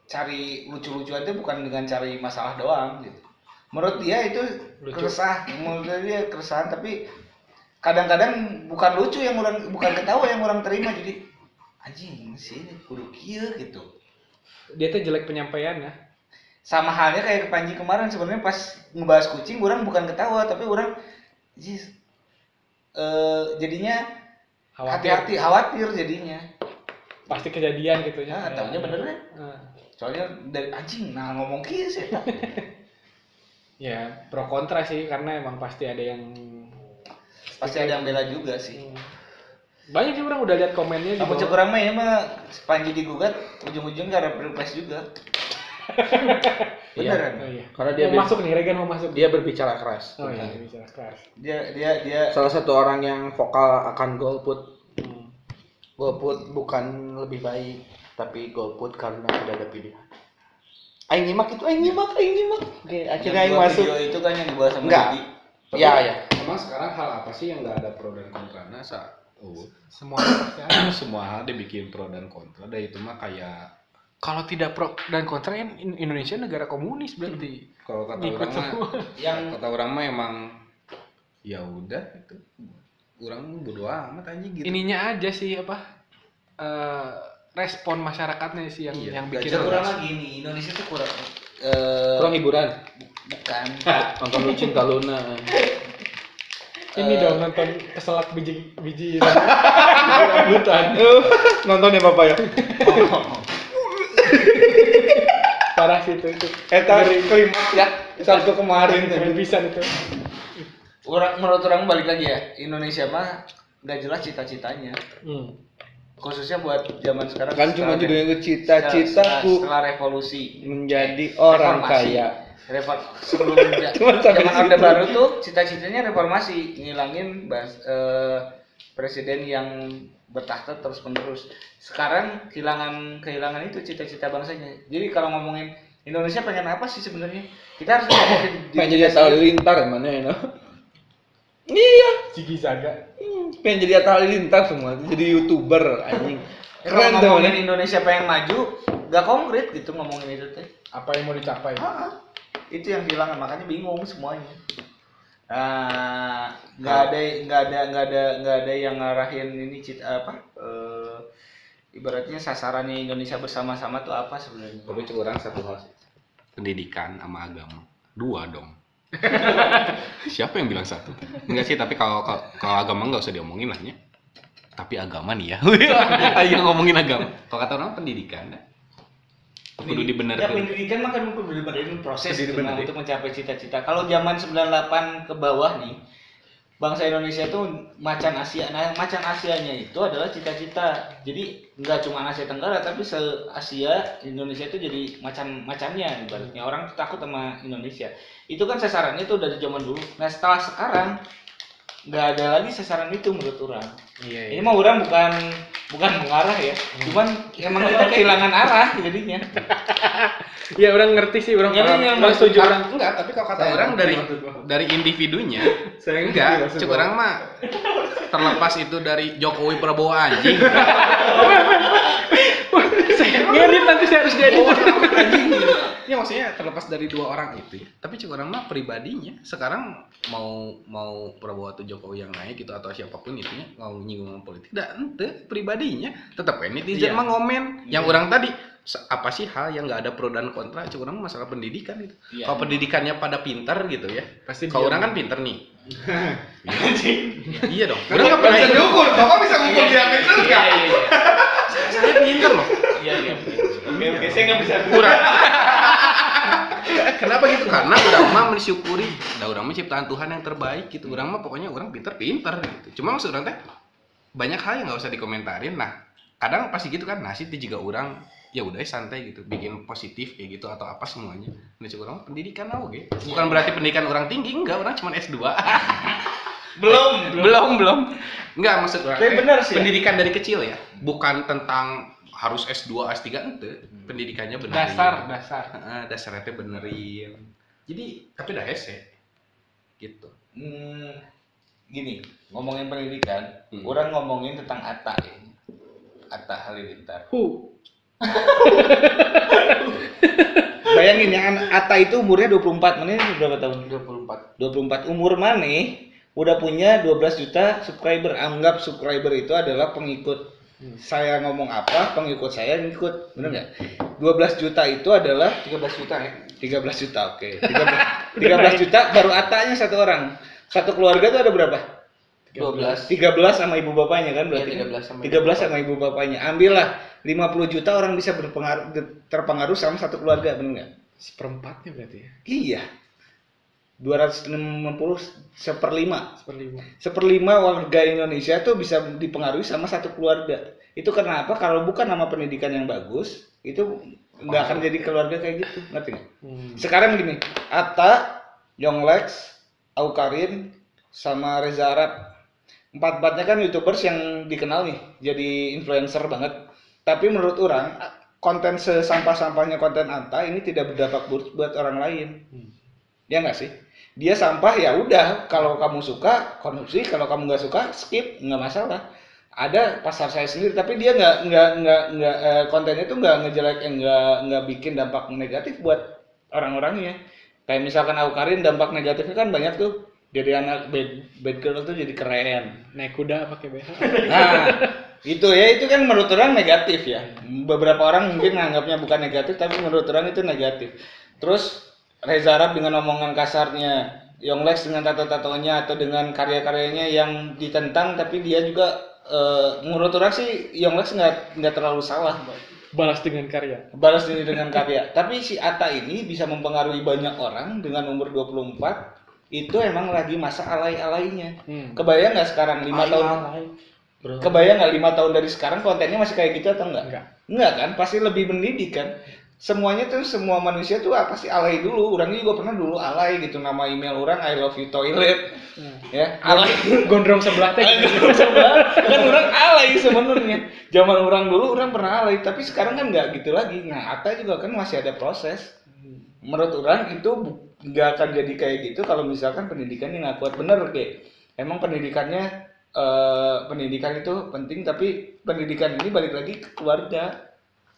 cari lucu-lucuan itu bukan dengan cari masalah doang gitu. Menurut dia itu Lucu. keresah. Menurut dia keresahan tapi kadang-kadang bukan lucu yang orang bukan ketawa yang orang terima. Jadi anjing sih ini kudu kieu gitu. Dia tuh jelek penyampaiannya. Sama halnya kayak ke Panji kemarin sebenarnya pas ngebahas kucing orang bukan ketawa tapi orang jis, eh, jadinya khawatir. hati-hati khawatir jadinya. Pasti kejadian gitu ya. Nah tahunya bener kan Nah, soalnya dari anjing nah ngomong kieu sih. Ya pro kontra sih karena emang pasti ada yang pasti ada yang bela juga sih banyak sih orang udah lihat komennya di Kamu cek bawah. orang mah ya mah Panji digugat ujung-ujungnya karena pilpres juga beneran Oh, iya. Karena dia mau masuk nih Regan mau masuk dia berbicara keras. oh iya bicara keras dia dia dia Salah satu orang yang vokal akan golput. Hmm. Golput bukan lebih baik. tapi golput karena tidak ada pilihan. Aing nyimak itu, aing nyimak, aing nyimak. Oke, akhirnya aing masuk. video itu kan yang dibahas sama Enggak. Didi. Ya, ya. Emang sekarang hal apa sih yang nggak ada pro dan kontranya saat oh, Semua pasti ada. semua hal dibikin pro dan kontra. Dan itu mah kayak Kalau tidak pro dan kontra kan In- Indonesia negara komunis berarti. kalau kata orang mah yang kata orang mah emang ya udah itu orang bodo amat aja gitu. Ininya aja sih apa? eh, respon masyarakatnya sih yang Iya, yang bikin belajar kurang lagi nih Indonesia tuh kurang eh, Kurang hiburan. bukan Nonton lu cinta Ini dong nonton keselak biji biji rambutan Nonton ya Bapak ya. parah sih itu itu Eta klimaks ya. Satu kemarin tuh. keren pisan itu orang menurut orang balik lagi ya Indonesia mah nggak jelas cita-citanya hmm. khususnya buat zaman sekarang Kan cuma judulnya setelah- cita-citaku setelah revolusi menjadi orang Reformasi. kaya. Revo- sebelum zaman situ. orde baru tuh cita-citanya reformasi ngilangin bas, eh, presiden yang bertahta terus menerus. Sekarang kehilangan kehilangan itu cita-cita bangsanya. Jadi kalau ngomongin Indonesia pengen apa sih sebenarnya? Kita harus Pengen jadi Halilintar mana ya no? Iya, Cigi Zaga. Hmm, pengen jadi Halilintar semua, jadi youtuber anjing. Ya, kalau Keren tuh ngomongin? Indonesia pengen maju gak konkret gitu ngomongin itu teh. Apa yang mau dicapai? Ah, itu yang kehilangan makanya bingung semuanya nah nggak ada nggak ada nggak ada nggak ada yang ngarahin ini cita apa eh, ibaratnya sasarannya Indonesia bersama-sama tuh apa sebenarnya Tapi cuma orang satu hal. Pendidikan sama agama. Dua dong. Siapa yang bilang satu? Enggak sih, tapi kalau kalau, kalau agama nggak usah diomongin lah ya. Tapi agama nih ya. Ayo ngomongin agama. Kalau kata orang pendidikan, ya. kudu ya dibenerin. pendidikan mah kan proses Kudu gitu, nah, dibenerin. untuk mencapai cita-cita kalau zaman 98 ke bawah nih bangsa Indonesia tuh macan Asia nah macan Asianya itu adalah cita-cita jadi nggak cuma Asia Tenggara tapi se Asia Indonesia itu jadi macan macannya ibaratnya orang takut sama Indonesia itu kan sasarannya tuh dari zaman dulu nah setelah sekarang nggak ada lagi sasaran itu menurut orang iya ini mah orang bukan bukan mengarah ya. Cuman emang kita kehilangan arah jadinya. Iya orang ngerti sih orang Ngerti, orang, yang orang setuju. orang enggak, tapi kalau kata Saya orang dari dari individunya saya enggak, cek lo. orang mah terlepas itu dari Jokowi Prabowo anjing. ngedit nanti saya harus jadi. Ya maksudnya terlepas dari dua orang itu ya. Tapi cek orang mah pribadinya. Sekarang mau mau Prabowo atau Jokowi yang naik gitu atau siapa pun itunya mau nyinggung politik, dah ente pribadinya tetap ya netizen Iya. mah ngomen. Yang orang tadi apa sih hal yang nggak ada pro dan kontra orang masalah pendidikan itu. Iya. Kalau pendidikannya pada pintar gitu ya. Pasti Kalau orang kan pintar nih. iya. iya dong. Orang nggak pernah ikut. diukur, Bapak bisa ngukur dia pintar enggak? Saya pintar loh. iya iya oke oke saya nggak bisa kurang kenapa gitu karena orang mah mensyukuri da orang mah ciptaan Tuhan yang terbaik gitu orang mah pokoknya orang pinter-pinter gitu cuma maksud orang teh banyak hal yang nggak usah dikomentarin. Nah kadang pasti gitu kan nasib teh juga orang ya udah santai gitu bikin positif kayak gitu atau apa semuanya. Nah cuma orang pendidikan oke. Bukan berarti pendidikan orang tinggi enggak orang cuma S2 belum belum. Belum enggak maksud orang Tapi sih ya. pendidikan dari kecil ya bukan tentang harus S2 S3 ente. Pendidikannya benar dasar dasar. Dasarnya benerin. Jadi tapi dah hese gitu. Hmm, gini ngomongin pendidikan Hmm. orang ngomongin tentang Atta ya. Atta Halilintar. Hu bayangin ya Atta itu umurnya 24 mana ini berapa tahun? 24 24 umur mana udah punya 12 juta subscriber. Anggap subscriber itu adalah pengikut saya ngomong apa pengikut saya ngikut bener nggak? 12 juta itu adalah 13 juta ya? 13 juta oke. 13, 13 juta baru atanya satu orang satu keluarga tuh ada berapa? 12 13 sama ibu bapaknya kan berarti? Kan? 13 sama 13 sama ibu bapaknya. Ambillah 50 juta orang bisa berpengaruh terpengaruh sama satu keluarga bener nggak? Seperempatnya berarti ya? Iya. 260 seperlima. Seperlima. Seperlima warga Indonesia tuh bisa dipengaruhi sama satu keluarga. Itu kenapa kalau bukan nama pendidikan yang bagus, itu nggak akan jadi keluarga kayak gitu, ngerti nggak? hmm. Sekarang gini, Atta, Yonglex, Aukarin, sama Reza Arab. Empat-empatnya kan youtubers yang dikenal nih, jadi influencer banget. tapi menurut orang konten sesampah-sampahnya konten Anta ini tidak berdampak buruk buat orang lain. Ya nggak sih? Dia sampah ya udah. Kalau kamu suka konsumsi. Kalau kamu nggak suka skip. Nggak masalah. Ada pasar saya sendiri. Tapi dia nggak nggak nggak nggak eh, kontennya itu nggak ngejelek nggak nggak bikin dampak negatif buat orang-orangnya kayak misalkan aku Karin dampak negatifnya kan banyak tuh jadi anak bad, bad girl tuh jadi keren naik kuda pakai BH Nah, itu ya itu kan menurut orang negatif ya. Beberapa orang mungkin nganggapnya bukan negatif tapi menurut orang itu negatif. Terus Reza Arab dengan omongan kasarnya, Yonglex dengan tato-tatonya atau dengan karya-karyanya yang ditentang tapi dia juga eh, menurut orang sih Yonglex nggak nggak terlalu salah balas dengan karya balas diri dengan karya. Tapi si Ata ini bisa mempengaruhi banyak orang dengan umur 24 itu emang lagi masa alay-alaynya. Hmm. Kebayang nggak sekarang lima tahun Kebayang nggak lima tahun dari sekarang kontennya masih kayak gitu atau enggak? Enggak. Enggak kan? Pasti lebih mendidik kan? Semuanya tuh semua manusia tuh apa sih alay dulu. Orangnya juga pernah dulu alay gitu nama email orang I love you toilet. Ya, alay. gondrong sebelah teh kan orang alay sebenarnya. Zaman orang dulu orang pernah alay, tapi sekarang kan nggak gitu lagi. Nah, Ata juga kan masih ada proses. Menurut orang itu nggak akan jadi kayak gitu kalau misalkan pendidikannya nggak kuat bener kayak. Emang pendidikannya eh, pendidikan itu penting, tapi pendidikan ini balik lagi ke keluarga.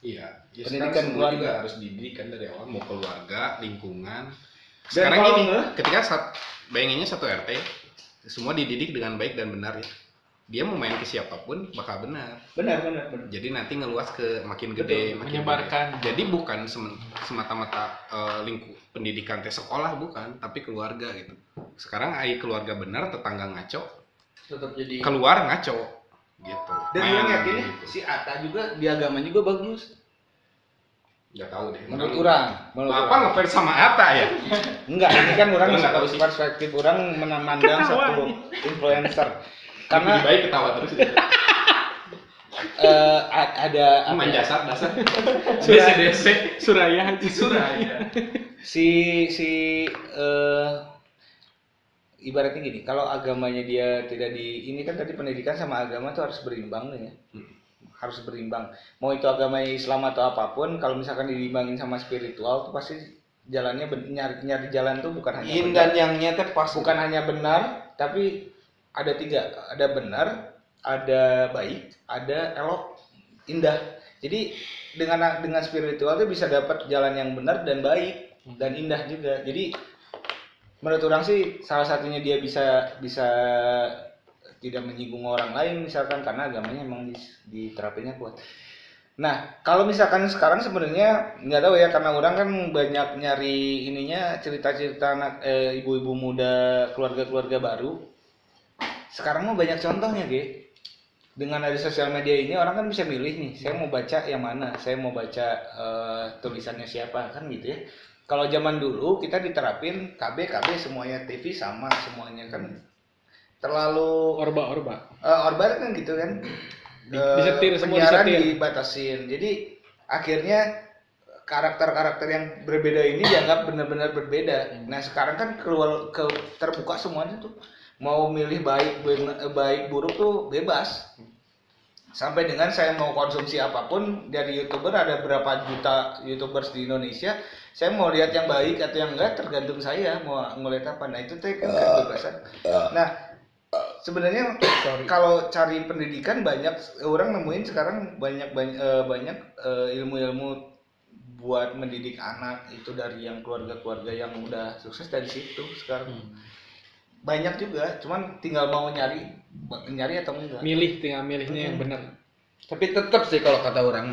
Iya, ya Pendidikan keluarga. juga harus dididik dari awal mau keluarga, lingkungan. Dan Sekarang kalau gini, ketika sat, bayanginnya satu RT, semua dididik dengan baik dan benar ya. Dia mau main ke siapa pun bakal benar. Benar, benar, benar. Jadi nanti ngeluas ke makin gede, makin menyebarkan. gede. Jadi bukan semata-mata eh, lingkup pendidikan teh sekolah bukan, tapi keluarga gitu. Sekarang ai keluarga benar, tetangga ngaco, tetap jadi keluar ngaco gitu. Dan Main orang yakin gitu. si Ata juga di agama juga bagus. Nggak tahu deh. Menurut orang, menurut Apa ngefans sama Ata ya? Enggak, ini kan orang nggak tahu sih. perspektif orang memandang satu influencer. Karena Karena baik ketawa terus. eh, a- ada apa Main ya, jasad dasar. Suraya. DC. Suraya Haji Suraya. si si eh, ibaratnya gini, kalau agamanya dia tidak di ini kan tadi pendidikan sama agama tuh harus berimbang nih ya. Hmm. Harus berimbang. Mau itu agama Islam atau apa pun, kalau misalkan diimbangin sama spiritual tuh pasti jalannya nyari nyari jalan tuh bukan hanya yin benar. dan yangnya teh pas bukan hanya benar tapi ada tiga ada benar ada baik ada elok indah jadi dengan dengan spiritual tuh bisa dapat jalan yang benar dan baik dan indah juga jadi menurut orang sih salah satunya dia bisa bisa tidak menyinggung orang lain misalkan karena agamanya emang diterapinnya kuat Nah, kalau misalkan sekarang sebenarnya nggak tahu ya karena orang kan banyak nyari ininya cerita-cerita anak eh, ibu-ibu muda keluarga-keluarga baru. Sekarang mau banyak contohnya, Ge. Dengan ada sosial media ini orang kan bisa milih nih, saya mau baca yang mana, saya mau baca eh, tulisannya siapa kan gitu ya. Kalau zaman dulu kita diterapin KB KB semuanya TV sama semuanya kan terlalu orba orba Eh, Orban kan gitu kan. Di- Eh, disetir, semua penyiaran disetir. dibatasin. Jadi akhirnya karakter-karakter yang berbeda ini dianggap benar-benar berbeda. Nah, sekarang kan keluar ke terbuka semuanya tuh. Mau milih baik eh, baik buruk tuh bebas. Sampai dengan saya mau konsumsi apa pun dari YouTuber ada berapa juta YouTubers di Indonesia, saya mau lihat yang baik atau yang enggak tergantung saya mau ngeliat apa. Nah, itu teh kan kebebasan. Nah, sebenarnya kalau cari pendidikan banyak orang nemuin sekarang banyak banyak banyak eh, ilmu-ilmu buat mendidik anak itu dari yang keluarga-keluarga yang udah sukses dari situ sekarang banyak juga cuman tinggal mau nyari nyari atau enggak milih tinggal milihnya yang benar tapi tetap sih kalau kata orang.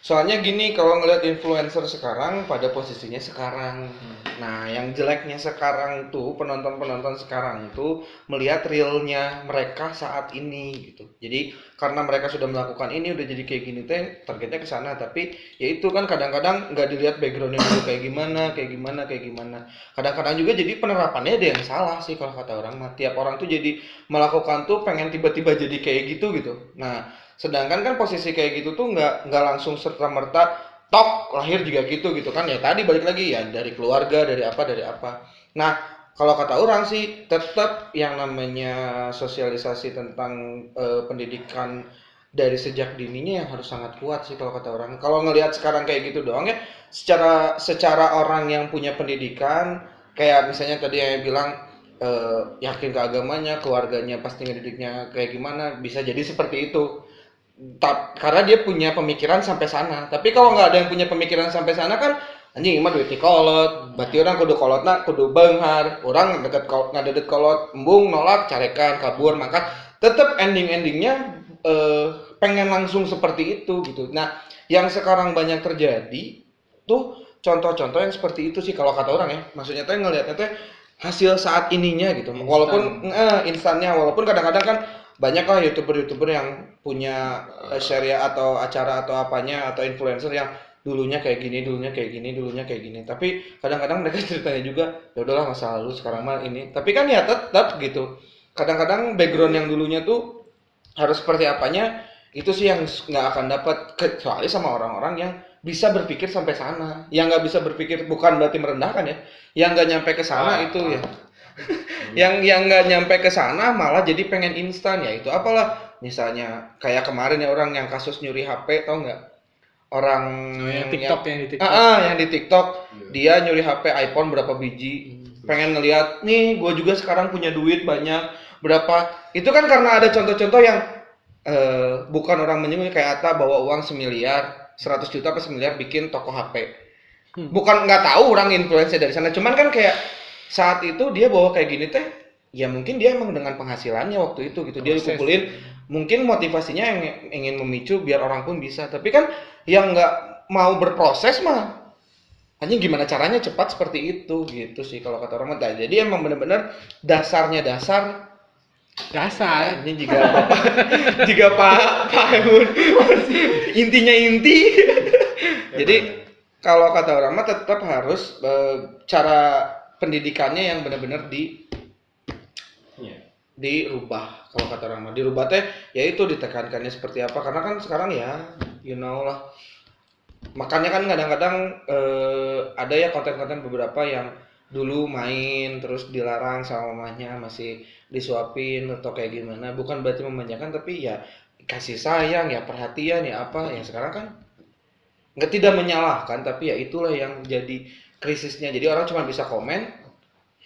Soalnya gini kalau ngeliat influencer sekarang pada posisinya sekarang. Nah yang jeleknya sekarang tuh penonton penonton sekarang tuh melihat realnya mereka saat ini gitu. Jadi karena mereka sudah melakukan ini udah jadi kayak gini teh targetnya ke sana. Tapi ya itu kan kadang-kadang nggak dilihat backgroundnya dulu kayak gimana kayak gimana kayak gimana. Kadang-kadang juga jadi penerapannya ada yang salah sih kalau kata orang mah. Tiap orang tuh jadi melakukan tuh pengen tiba-tiba jadi kayak gitu gitu. Nah sedangkan kan posisi kayak gitu tuh nggak nggak langsung serta merta tok lahir juga gitu gitu kan ya tadi balik lagi ya dari keluarga dari apa dari apa nah kalau kata orang sih tetap yang namanya sosialisasi tentang eh, pendidikan dari sejak dininya yang harus sangat kuat sih kalau kata orang. Kalau ngelihat sekarang kayak gitu doang ya, secara secara orang yang punya pendidikan, kayak misalnya tadi yang bilang eh, yakin ke agamanya, keluarganya pasti ngedidiknya kayak gimana, bisa jadi seperti itu. Ta- karena dia punya pemikiran sampai sana. Tapi kalau nggak ada yang punya pemikiran sampai sana kan anjing mah duit kolot, berarti orang kudu kolotna kudu benghar, orang deket kol ngadedet kolot, embung nolak, carekan, kabur, maka tetap ending-endingnya eh, pengen langsung seperti itu gitu. Nah, yang sekarang banyak terjadi tuh contoh-contoh yang seperti itu sih kalau kata orang ya. Maksudnya tuh ngelihatnya tuh hasil saat ininya gitu. Walaupun eh, instannya walaupun kadang-kadang kan banyak lah youtuber-youtuber yang punya eh, syariah atau acara atau apanya atau influencer yang dulunya kayak gini, dulunya kayak gini, dulunya kayak gini. Tapi kadang-kadang mereka ceritanya juga ya udahlah masa lalu sekarang mah ini. Tapi kan ya tetap gitu. Kadang-kadang background yang dulunya tuh harus seperti apanya itu sih yang nggak akan dapat kecuali sama orang-orang yang bisa berpikir sampai sana. Yang nggak bisa berpikir bukan berarti merendahkan ya. Yang nggak nyampe ke sana itu ya. yang yang nggak nyampe ke sana malah jadi pengen instan ya itu apalah. Misalnya kayak kemarin ya orang yang kasus nyuri HP tau nggak? Orang Oh, yang TikTok yang di TikTok. Ah, ah, yang di TikTok. Dia nyuri HP iPhone berapa biji. Pengen ngeliat nih gue juga sekarang punya duit banyak. Berapa? Itu kan karena ada contoh-contoh yang eh, bukan orang menyinggung kayak Ata bawa uang semiliar 100 juta apa semiliar bikin toko HP bukan nggak tahu orang influencer dari sana. Cuman kan kayak saat itu dia bawa kayak gini teh ya mungkin dia emang dengan penghasilannya waktu itu gitu. Dia Proses. kumpulin mungkin motivasinya yang ingin memicu biar orang pun bisa. Tapi kan yang nggak mau berproses mah hanya gimana caranya cepat seperti itu gitu sih kalau kata orang mah. Nah, jadi emang bener-bener dasarnya dasar. Dasar. ini juga jika pak pak Emun intinya inti. Jadi kalau kata orang mah tetap harus eh, cara pendidikannya yang benar-benar di dirubah kalau kata orang mah. Dirubah teh yaitu ditekankannya seperti apa. Karena kan sekarang ya you know lah. Makanya kan kadang-kadang eh, ada ya konten-konten beberapa yang dulu main terus dilarang sama mamanya masih disuapin atau kayak gimana. Bukan berarti memanjakan tapi ya kasih sayang ya perhatian ya apa. Ya sekarang kan nggak tidak menyalahkan tapi ya itulah yang jadi krisisnya jadi orang cuma bisa komen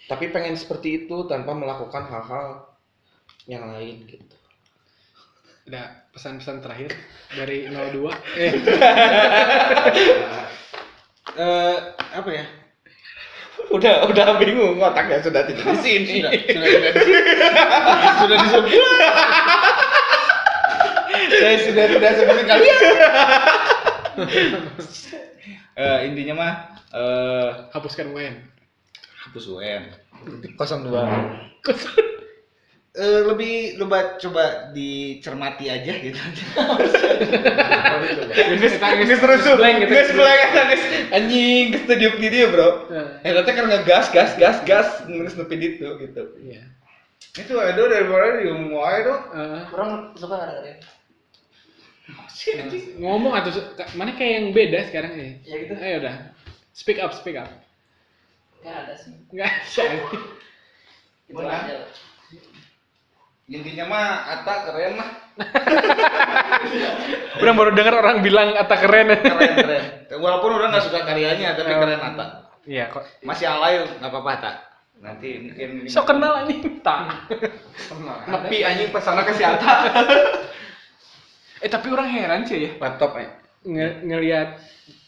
tapi pengen seperti itu tanpa melakukan hal-hal yang lain gitu Ada pesan-pesan terakhir dari 02. Eh, Eh, apa ya? udah udah bingung otaknya sudah tidak di sini Sudah, di sini. sudah disebut. Saya sudah tidak seperti kalian. Eh, intinya mah eh hapuskan UN. hapus UN. 02 Eh, lebih coba coba dicermati aja gitu. Geus terus tuh. Geus blank geus anjing geus teu diuk di dieu, Bro. Eh, Eta teh kan ngegas gas gas gas geus nepi ditu gitu. Iya. Itu ada daripada di umum wae tuh. Eh, Kurang suka nggak dengerin? ngomong atau mana kayak yang beda sekarang nih? Ya gitu. Ayo udah. Speak up, speak up. Nggak ada sih. Enggak ada. Itu Mana? aja. Intinya mah Ata keren lah. Udah baru dengar orang bilang Ata keren. Keren keren. Walaupun udah nggak suka karyanya tapi keren Ata. Iya kok. Masih alay nggak apa-apa Ata. Nanti mungkin So kenal ini. Tak. Nepi anjing pesona ke si Ata. Eh tapi orang heran sih ya. Laptop eh. Nge ngelihat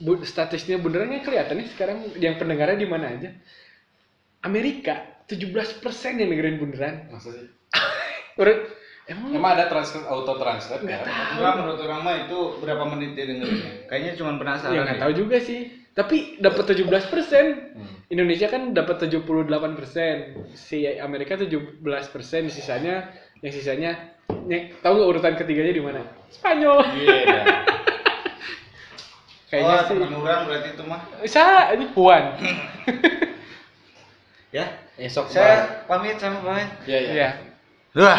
bu- statistiknya beneran nggak kelihatan nih sekarang yang pendengarnya di mana aja. Amerika 17% yang dengerin beneran. Masa sih? Emang Emang ada translate auto translate ya? Enggak menurut orang mah itu berapa menit dia dengerinnya. Kayaknya cuma penasaran. ya nggak deh. tahu juga sih. Tapi dapat 17%. Indonesia kan dapat 78%. Si Amerika 17%, sisanya yang sisanya yang, tahu nggak urutan ketiganya di mana? Spanyol. Iya. Kayaknya oh, sih. orang berarti itu mah. Sa, ini Puan. Ya. Esok Saya pamit sama pamit. Iya, iya. Iya. Wah.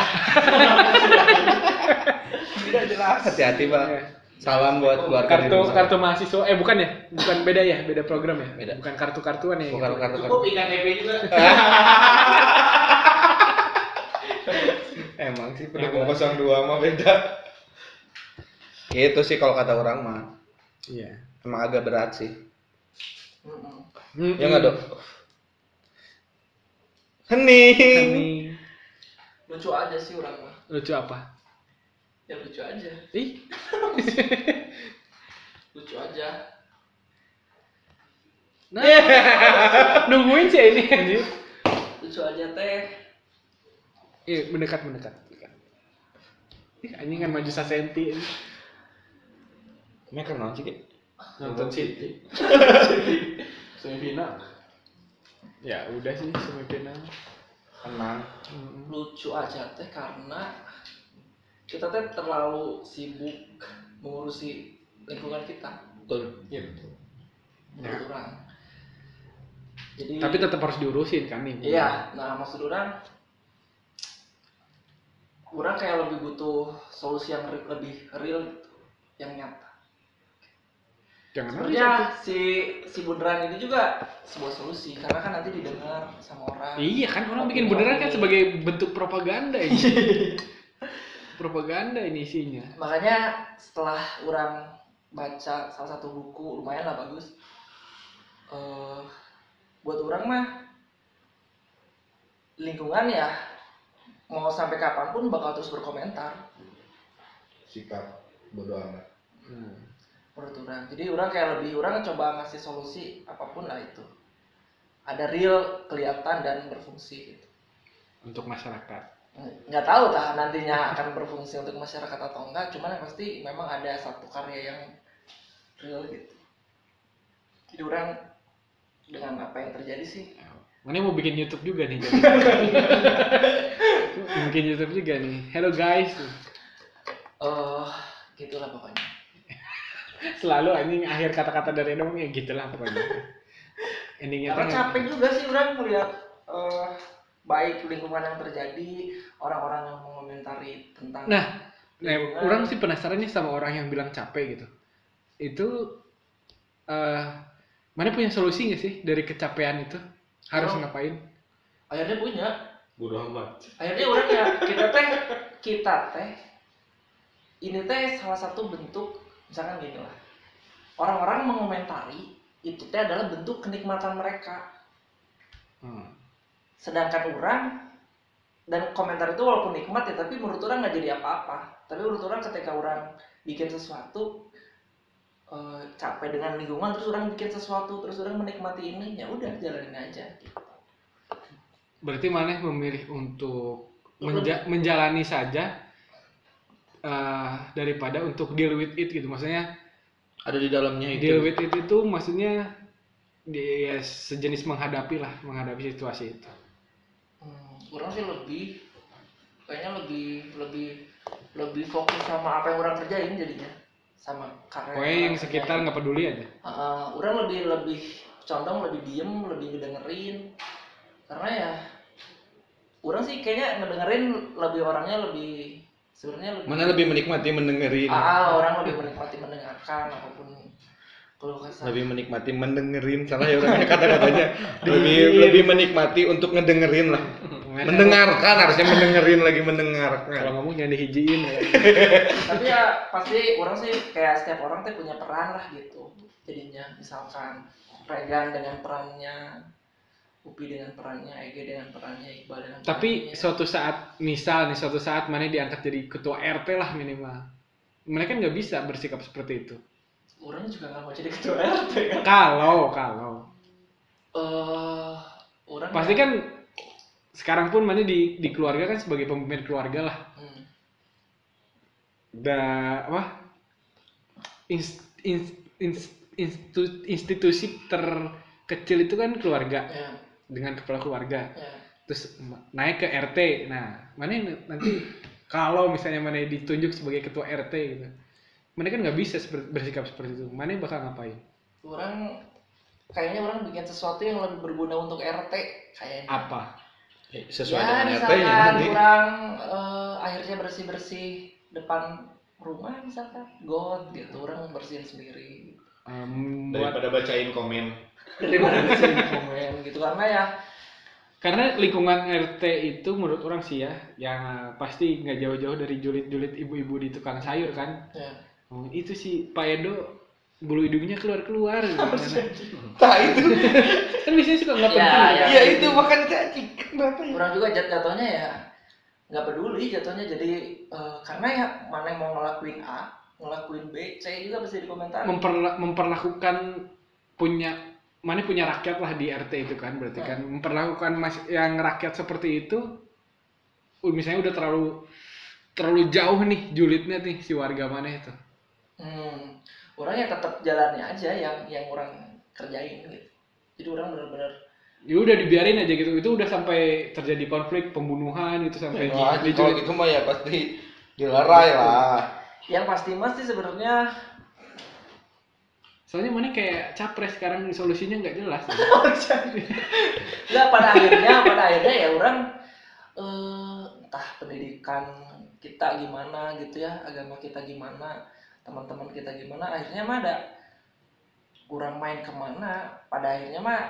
Hati-hati, Bang. Iya. Salam buat keluarga di Kartu rumah. kartu mahasiswa eh bukan ya? Bukan beda ya, beda program ya? Beda. Bukan kartu-kartuan ya. Bukan gitu. kartu Cukup ikan EP juga. Emang sih pendukung 02 mah beda. Itu sih kalau kata orang mah Iya. emang agak berat sih. Mm-mm. Ya nggak dok? Hening. Hening. lucu aja sih orang mah Lucu apa? ya lucu aja Ih, lucu aja nah, nungguin sih ini anjir. lucu aja teh Iya, mendekat mendekat. mendekat. Ih, anjing kan maju sasenti. Ini kenal sih. Ki? Nonton City. Semifinal. Ya udah sih semifinal. Tenang. Mm-mm. lucu aja teh karena kita teh terlalu sibuk mengurusi lingkungan kita Betul. Iya betul. orang jadi Tapi tetap harus diurusin kan nih. iya nah maksud orang orang kayak lebih butuh solusi yang lebih real gitu yang nyata Jangan sebenarnya si si bundaran ini juga sebuah solusi karena kan nanti didengar sama orang Iya kan orang bikin beneran kan sebagai bentuk propaganda ini. propaganda ini isinya. makanya setelah orang baca salah satu buku lumayan lah bagus eh buat orang mah lingkungan ya mau sampai kapan pun bakal terus berkomentar Sikap bodo amat. Hmm. Menurut orang jadi orang kayak lebih orang coba ngasih solusi apa pun lah itu ada real kelihatan dan berfungsi gitu Untuk masyarakat. nggak tahu tah nantinya akan berfungsi untuk masyarakat atau enggak cuman yang pasti memang ada satu karya yang real gitu jadi orang dengan apa yang terjadi sih Mana mau bikin YouTube juga nih. jadi. bikin YouTube juga nih. Hello guys. eh gitulah pokoknya Selalu anjing akhir kata-kata dari dong ya gitulah pokoknya. Endingnya karena kan capek juga sih orang melihat eh baik lingkungan yang terjadi orang-orang yang mengomentari tentang Nah, Nah, orang sih penasaran nih sama orang yang bilang capek gitu. Itu eh mana punya solusi nggak sih dari kecapean itu? Harus Oh. ngapain? akhirnya punya Bodo amat. akhirnya orang ya kita teh kita teh ini teh salah satu bentuk misalkan gini lah orang-orang mengomentari itu teh adalah bentuk kenikmatan mereka Hmm. sedangkan orang dan komentar itu walaupun nikmat ya tapi menurut orang nggak jadi apa-apa tapi menurut orang ketika orang bikin sesuatu eh, capek dengan lingkungan terus orang bikin sesuatu terus orang menikmati ini ya udah jalanin aja gitu. Berarti mana memilih untuk menja- menjalani saja eh, daripada untuk deal with it gitu. Maksudnya Ada di dalamnya itu. deal with it itu maksudnya dia sejenis menghadapi lah, menghadapi situasi itu. Hmm, orang sih lebih kayaknya lebih lebih lebih fokus sama apa yang orang kerjain jadinya sama karya Pokoknya yang sekitar nggak peduli aja. Uh, orang lebih lebih condong lebih diem lebih ngedengerin karena ya orang sih kayaknya ngedengerin lebih orangnya lebih sebenarnya lebih Mana lebih menikmati mendengerin. ah, orang lebih menikmati mendengarkan apa pun kalau Lebih menikmati mendengerin salah ya orangnya kata-katanya. lebih lebih menikmati untuk ngedengerin lah. Mendengarkan harusnya mendengerin lagi Kalau mendengarkan. ngomong jangan dihijiin. ya. tapi ya pasti orang sih kayak setiap orang tuh punya peran lah gitu jadinya misalkan Regan dengan perannya Upi dengan perannya Ege dengan perannya Iqbal dengan Tapi perannya. suatu saat, misal nih suatu saat mana diangkat jadi ketua RT lah minimal. Mereka nggak bisa bersikap seperti itu. orang juga nggak mau jadi ketua RT kan Kalau, kalau. eh orang Pasti ya- kan sekarang pun mana di, di keluarga kan sebagai pemimpin keluarga lah. Hmm. Da, apa? Ins, ins, ins- institu- institusi terkecil itu kan keluarga ya dengan kepala keluarga. ya Terus naik ke RT. Nah, mana yang nanti kalau misalnya mana ditunjuk sebagai ketua RT gitu. Mana kan nggak bisa bersikap seperti itu. Mana yang bakal ngapain? orang kayaknya orang bikin sesuatu yang lebih berguna untuk RT kayaknya Apa? Eh, Sesuai ya dengan RT-nya misalkan nanti. kurang eh, akhirnya bersih bersih depan rumah misalkan god gitu orang bersihin sendiri buat Daripada bacain komen. Daripada bersihin komen gitu. Karena ya karena lingkungan RT itu menurut orang sih ya yang pasti nggak jauh-jauh dari julid-julid ibu-ibu di tukang sayur kan. Ya. Oh, itu si Pak Edo bulu hidungnya keluar keluar Nah itu, kan biasanya suka nggak Ya, penting ya. ya. itu makanya teh anjing kenapa ya? Orang juga jat jatuhnya ya nggak peduli jatuhnya. Jadi eh, karena ya mana yang mau ngelakuin A, ngelakuin B, C juga bisa dikomentari. Memperla- memperlakukan punya mana punya rakyat lah di RT itu kan berarti kan. Memperlakukan mas yang rakyat seperti itu misalnya udah terlalu terlalu jauh nih julidnya nih si warga mana itu. Hmm, orang ya tetap jalannya aja yang yang orang kerjain gitu. Jadi orang benar-benar ya udah dibiarin aja gitu. Itu udah sampai terjadi konflik pembunuhan itu sampai Wah, di- kalau gitu mah ya pasti dilerai lah. yang pasti mas sih sebenarnya soalnya mana kayak capres sekarang solusinya nggak jelas. Nggak pada akhirnya pada akhirnya ya orang eh, entah pendidikan kita gimana gitu ya agama kita gimana teman-teman kita gimana akhirnya mah ada kurang main ke mana. Pada akhirnya mah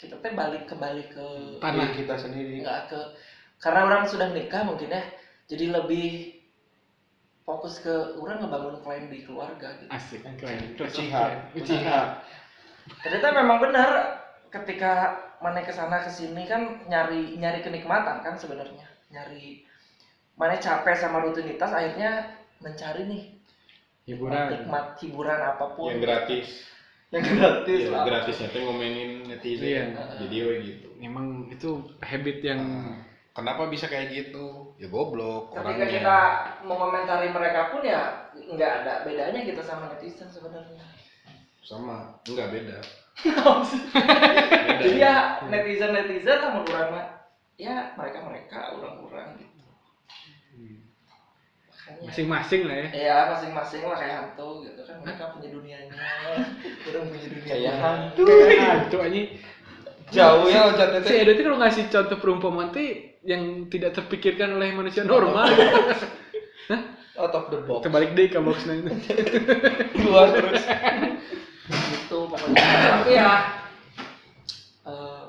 kita teh balik kembali ke tanah. Kita sendiri. nggak ke karena orang sudah nikah mungkin ya jadi lebih fokus ke orang ngebangun klien di keluarga gitu. Asik. Terus Uchiha. Uchiha. ternyata memang benar ketika mana ke sana ke sini kan nyari nyari kenikmatan kan sebenarnya. Nyari mana capek sama rutinitas akhirnya mencari nih hiburan. nikmat hiburan apa pun. Yang gratis. Yang gratis ya, lah. gratisnya tuh ngomenin netizen? Iya. jadi we gitu. Memang itu habit yang kenapa bisa kayak gitu ya goblok ketika orangnya. kita mengomentari mereka pun ya nggak ada bedanya kita sama netizen sebenarnya. Sama enggak beda. Jadi ya netizen netizen lah menurut mah ya mereka mereka orang orang gitu makanya masing-masing lah ya. Ya masing-masing lah kayak hantu gitu kan. Mereka punya dunianya. Orang punya dunia Kayak hantu. kayak hantu aja Jauh ya loncatnya si. Edo itu kalau ngasih contoh perumpamaan tuh yang tidak terpikirkan oleh manusia normal Out of the box. terbalik deh ke boxnya itu. Keluar terus. gitu pokoknya. Tapi ya eh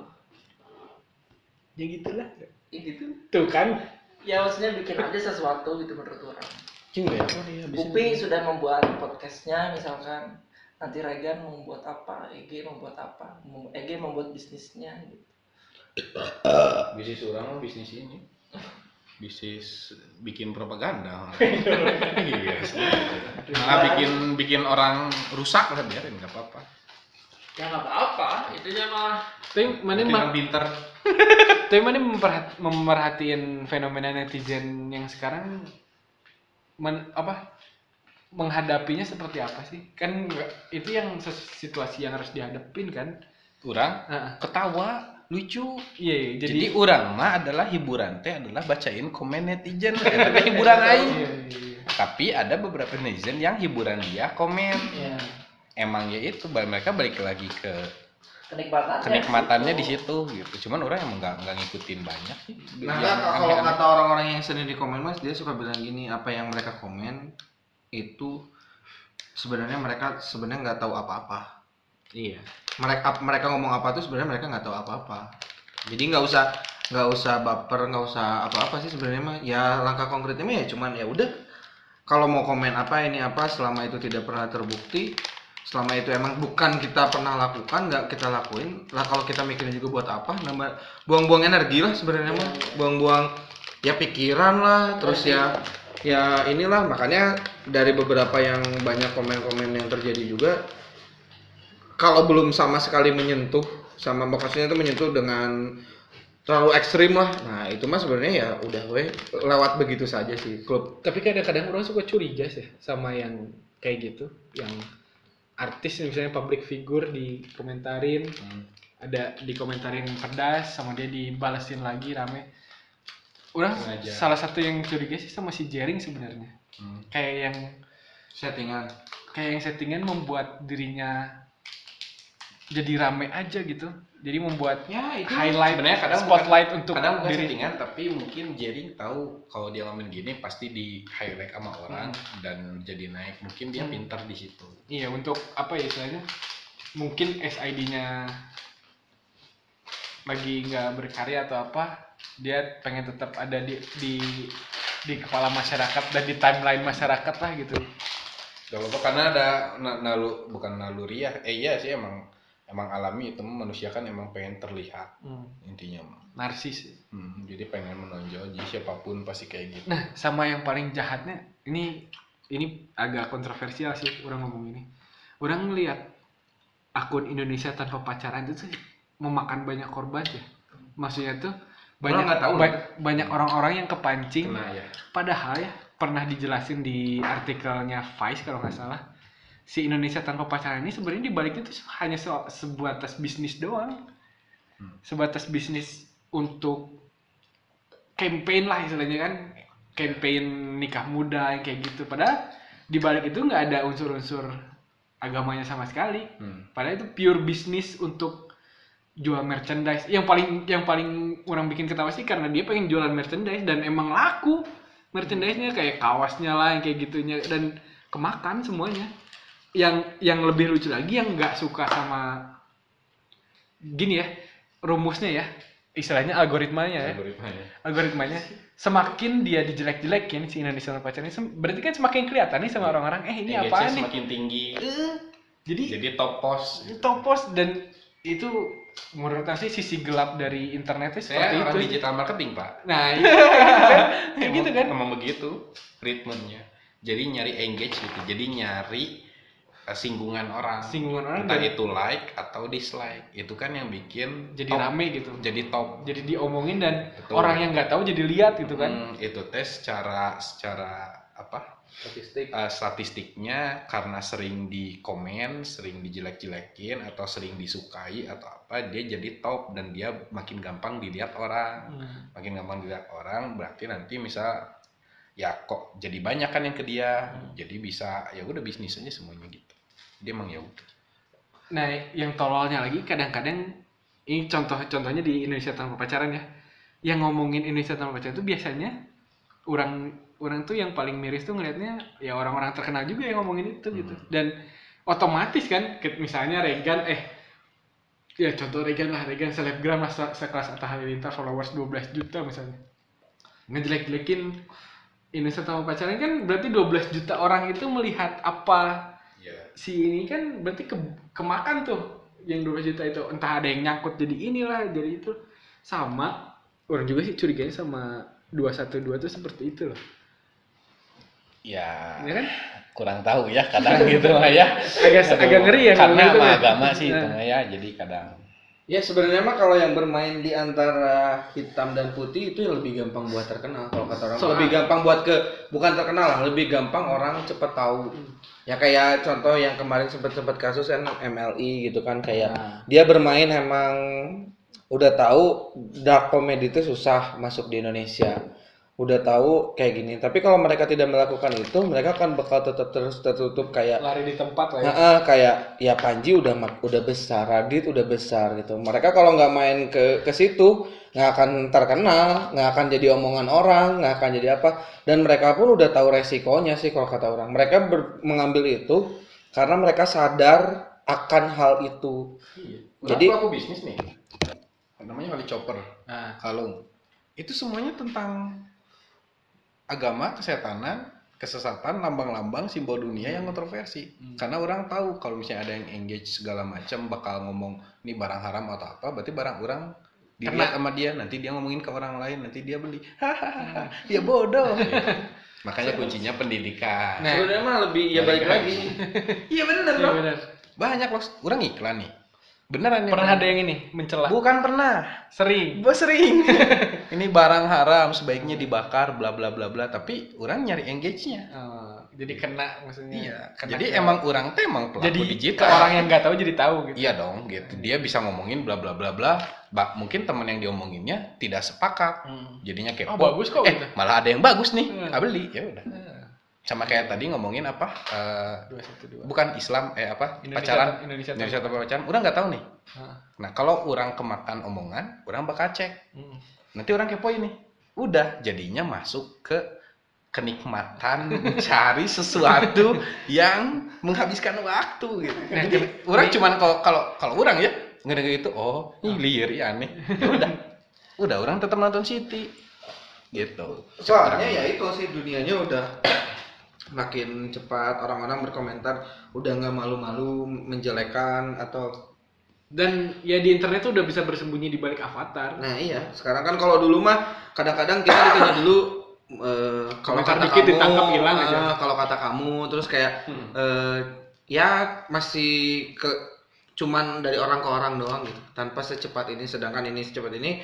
ya gitulah. Ya gitu. Tuh kan? Ya maksudnya bikin aja sesuatu gitu menurut orang. Cing ya? Apa nih Upi sudah membuat podcastnya misalkan nanti Regan membuat apa, EG membuat apa, EG membuat bisnisnya gitu. Bisnis orang mah bisnis ini. Bisnis bikin propaganda. Iya malah bikin bikin orang rusak lah biarin nggak apa-apa. Ya nggak apa-apa, intinya mah. Tapi mana mah pinter. Tapi mana memperhat- memerhatiin fenomena netizen yang sekarang men, apa menghadapinya seperti apa sih? Kan itu yang situasi yang harus dihadapin kan? Orang Heeh. ketawa lucu. Iya iya, jadi, jadi, orang mah adalah hiburan teh adalah bacain komen netizen. Eta teh hiburan aing. Iya, iya, iya. tapi ada beberapa netizen yang hiburan dia komen. Ya emang ya itu mereka balik lagi ke kenikmatannya. kenikmatannya di situ gitu. Cuman orang emang nggak nggak ngikutin banyak sih. Nah, Yang kalau kata orang-orang yang sering di komen mas, dia suka bilang gini, apa yang mereka komen itu sebenarnya mereka sebenarnya nggak tahu apa-apa. Iya Mereka mereka ngomong apa tuh sebenarnya mereka nggak tahu apa-apa. Jadi nggak usah nggak usah baper, nggak usah apa-apa sih sebenarnya mah. Ya langkah konkretnya mah ya cuman ya udah. Kalau mau komen apa ini apa selama itu tidak pernah terbukti, selama itu emang bukan kita pernah lakukan nggak kita lakuin lah kalau kita mikirin juga buat apa nambah buang-buang energi lah sebenarnya mah buang-buang ya pikiran lah terus ya ya inilah makanya dari beberapa yang banyak komen-komen yang terjadi juga kalau belum sama sekali menyentuh sama maksudnya itu menyentuh dengan terlalu ekstrim lah nah itu mah sebenarnya ya udah weh lewat begitu saja sih klub tapi kadang-kadang orang suka curiga sih sama yang kayak gitu yang artis misalnya public figure dikomentarin Hmm. ada dikomentarin pedas sama dia dibalesin lagi rame orang Sengaja. salah satu yang curiga sih sama si Jering sebenarnya Hmm. kayak yang settingan kayak yang settingan membuat dirinya jadi rame aja gitu. Jadi membuat ya itu highlight sebenarnya kadang spotlight bukan, untuk kadang bukan diri. settingan tapi mungkin Jering tahu kalau dia ngomongin gini pasti di highlight sama orang dan jadi naik. Mungkin dia Hmm. pintar di situ. Iya untuk apa ya istilahnya? Mungkin SID-nya lagi nggak berkarya atau apa dia pengen tetap ada di di di kepala masyarakat dan di timeline masyarakat lah gitu. Kalau karena ada na- nalu bukan naluriah, eh iya sih emang emang alami itu manusia kan emang pengen terlihat Hmm. intinya mah. narsis Hmm, jadi pengen menonjol jadi siapa pun pasti kayak gitu. nah sama yang paling jahatnya ini ini agak kontroversial sih orang ngomong ini orang ngeliat akun Indonesia tanpa pacaran itu tuh memakan banyak korban ya maksudnya tuh banyak nggak tahu ba- banyak orang-orang yang kepancing Kena ya. Padahal ya pernah dijelasin di artikelnya Vice kalau nggak salah si Indonesia tanpa pacaran ini sebenarnya dibaliknya tuh hanya se- sebatas bisnis doang, Hmm. sebatas bisnis untuk campaign lah istilahnya kan, campaign nikah muda yang kayak gitu. Padahal di balik itu nggak ada unsur-unsur agamanya sama sekali. Hmm. Padahal itu pure bisnis untuk jual merchandise. Yang paling yang paling orang bikin ketawa sih karena dia pengen jualan merchandise dan emang laku merchandise-nya kayak kawasnya lah yang kayak gitunya dan kemakan semuanya. Yang yang lebih lucu lagi yang nggak suka sama gini ya rumusnya ya istilahnya algoritmanya ya Algoritmanya. algoritmanya semakin dia dijelek-jelekin si Indonesia Tanpa Pacaran ini sem- berarti kan semakin kelihatan nih sama orang-orang eh ini apaan nih semakin tinggi. Eh, jadi Jadi top post. topos dan itu menurut saya sih sisi gelap dari internetnya seperti Saya orang itu. digital marketing, Pak. Nah, iya, kan? kayak gitu kan. Emang begitu ritmenya. Jadi nyari engage gitu. Jadi nyari singgungan orang. Singgungan orang Entah dan itu like atau dislike. Itu kan yang bikin jadi top. rame gitu. Jadi top. Jadi diomongin dan Betul. orang yang nggak tahu jadi lihat gitu kan. Hmm, itu tes secara secara apa? statistik uh, statistiknya karena sering di komen, sering dijelek-jelekin atau sering disukai atau apa dia jadi top dan dia makin gampang dilihat orang. Hmm. Makin gampang dilihat orang berarti nanti misal ya kok jadi banyak kan yang ke dia. Hmm. Jadi bisa ya udah bisnis aja semuanya gitu. Dia emang ya udah. Nah, yang tololnya lagi kadang-kadang ini contoh-contohnya di Indonesia tanpa pacaran ya. Yang ngomongin Indonesia tanpa pacaran itu biasanya orang orang tuh yang paling miris tuh ngelihatnya ya orang-orang terkenal juga yang ngomongin itu gitu. Dan otomatis kan misalnya Regan eh ya contoh Regan lah Regan selebgram lah se- sekelas Atta Halilintar followers 12 juta misalnya ngejelek-jelekin Indonesia tanpa pacaran kan berarti 12 juta orang itu melihat apa. Si ini kan berarti ke, kemakan tuh yang 12 juta itu entah ada yang nyangkut jadi inilah jadi itu sama orang juga sih curiganya sama 212 tuh seperti itu loh Ya, ya kan kurang tahu ya kadang gitu mah ya. agak agak ngeri ya Karena sama ya. agama sih itu Nah. mah ya, jadi kadang Ya sebenarnya mah kalau yang bermain di antara hitam dan putih itu yang lebih gampang buat terkenal kalau kata orang. Soalnya- lebih gampang buat ke bukan terkenal lah, lebih gampang orang cepet tahu. Ya kayak contoh yang kemarin sempat-sempat kasus kan MLI gitu kan kayak Nah. dia bermain emang udah tahu dark comedy itu susah masuk di Indonesia. Udah tahu kayak gini. Tapi kalau mereka tidak melakukan itu, mereka akan bakal tetap terus tertutup kayak lari di tempat lah ya Heeh, kayak ya Panji udah udah besar, Radit udah besar gitu. Mereka kalau nggak main ke ke situ nggak akan terkenal, nggak akan jadi omongan orang, nggak akan jadi apa. Dan mereka pun udah tahu resikonya sih kalau kata orang. Mereka ber- mengambil itu karena mereka sadar akan hal itu. Jadi Jadi- aku bisnis nih. Namanya kali chopper. nah kalung itu semuanya tentang agama kesetanan kesesatan lambang-lambang simbol dunia yang kontroversi. Karena orang tahu kalau misalnya ada yang engage segala macam bakal ngomong ini barang haram atau apa berarti barang orang dilihat sama dia nanti dia ngomongin ke orang lain nanti dia beli. Hahaha dia bodoh. Makanya kuncinya pendidikan. Nah. Sebenarnya mah lebih ya balik lagi. iya bener iya loh. benar banyak loh. Orang iklan nih beneran nih pernah ada yang ini mencela bukan pernah sering Gue sering. ini barang haram sebaiknya dibakar bla bla bla bla tapi orang nyari engage-nya. Oh, jadi kena maksudnya Iya. Kena Jadi ke- emang orang teh emang pelaku jadi digital. orang yang nggak tahu jadi tahu gitu Iya dong, gitu. Dia bisa ngomongin bla bla bla bla. Ba- mungkin teman yang diomonginnya tidak sepakat. Hmm. Jadinya oh kepo. bagus kok eh, gitu malah ada yang bagus nih. Hmm. Ah, beli. Ya udah. Hmm. Sama kayak tadi ngomongin apa? eh, dua satu dua bukan Islam eh apa? Indonesia pacaran. Indonesia, Indonesia tanpa pacaran. Orang nggak tahu nih. Hah. Nah, kalau orang kemakan omongan, orang bakal cek. Hmm. nanti orang kepo ini udah jadinya masuk ke kenikmatan mencari sesuatu yang menghabiskan waktu gitu Nah, jadi orang cuman kalau kalau kalau orang ya ngedenger itu oh ini liar ya aneh Ya udah udah orang tetap nonton City gitu Soalnya ya itu sih dunianya udah semakin cepat orang-orang berkomentar udah nggak malu-malu menjelekan atau Dan ya di internet tuh udah bisa bersembunyi di balik avatar. nah iya sekarang kan kalau dulu mah kadang-kadang kita ditanya dulu eh, kalau kata dikit kamu ditangkap hilang aja. kalau kata kamu terus kayak Hmm. eh, ya masih ke cuman dari orang ke orang doang gitu tanpa secepat ini sedangkan ini secepat ini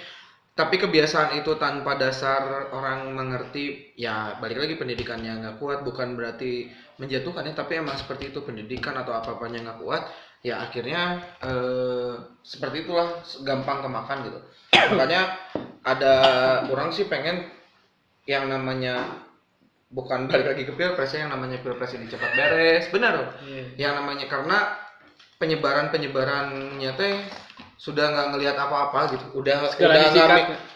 tapi kebiasaan itu tanpa dasar orang mengerti ya balik lagi pendidikannya nggak kuat bukan berarti menjatuhkan ya tapi emang seperti itu pendidikan atau apa apanya nggak kuat ya akhirnya eh, seperti itulah gampang kemakan gitu. Makanya ada orang sih pengen yang namanya bukan balik lagi ke pilpres ya, yang namanya pilpres ini cepat beres benar yang namanya karena penyebaran penyebarannya teh sudah nggak ngelihat apa-apa gitu. Udah Segala udah nggak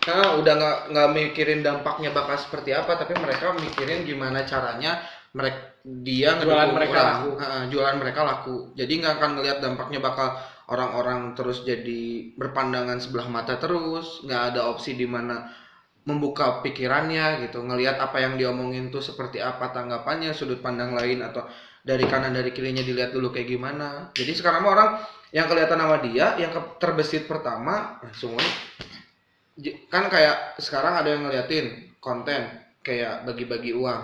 nah, udah nggak nggak mikirin dampaknya bakal seperti apa tapi mereka mikirin gimana caranya mereka dia Jualan mereka laku. Heeh, jualan mereka laku. Jadi nggak akan ngelihat dampaknya bakal orang-orang terus jadi berpandangan sebelah mata terus nggak ada opsi di mana membuka pikirannya gitu. Ngelihat apa yang diomongin tuh seperti apa tanggapannya sudut pandang lain atau dari kanan dari kirinya dilihat dulu kayak gimana. Jadi sekarang mah orang yang kelihatan sama dia yang terbesit pertama langsung. J- kan kayak sekarang ada yang ngeliatin konten kayak bagi-bagi uang.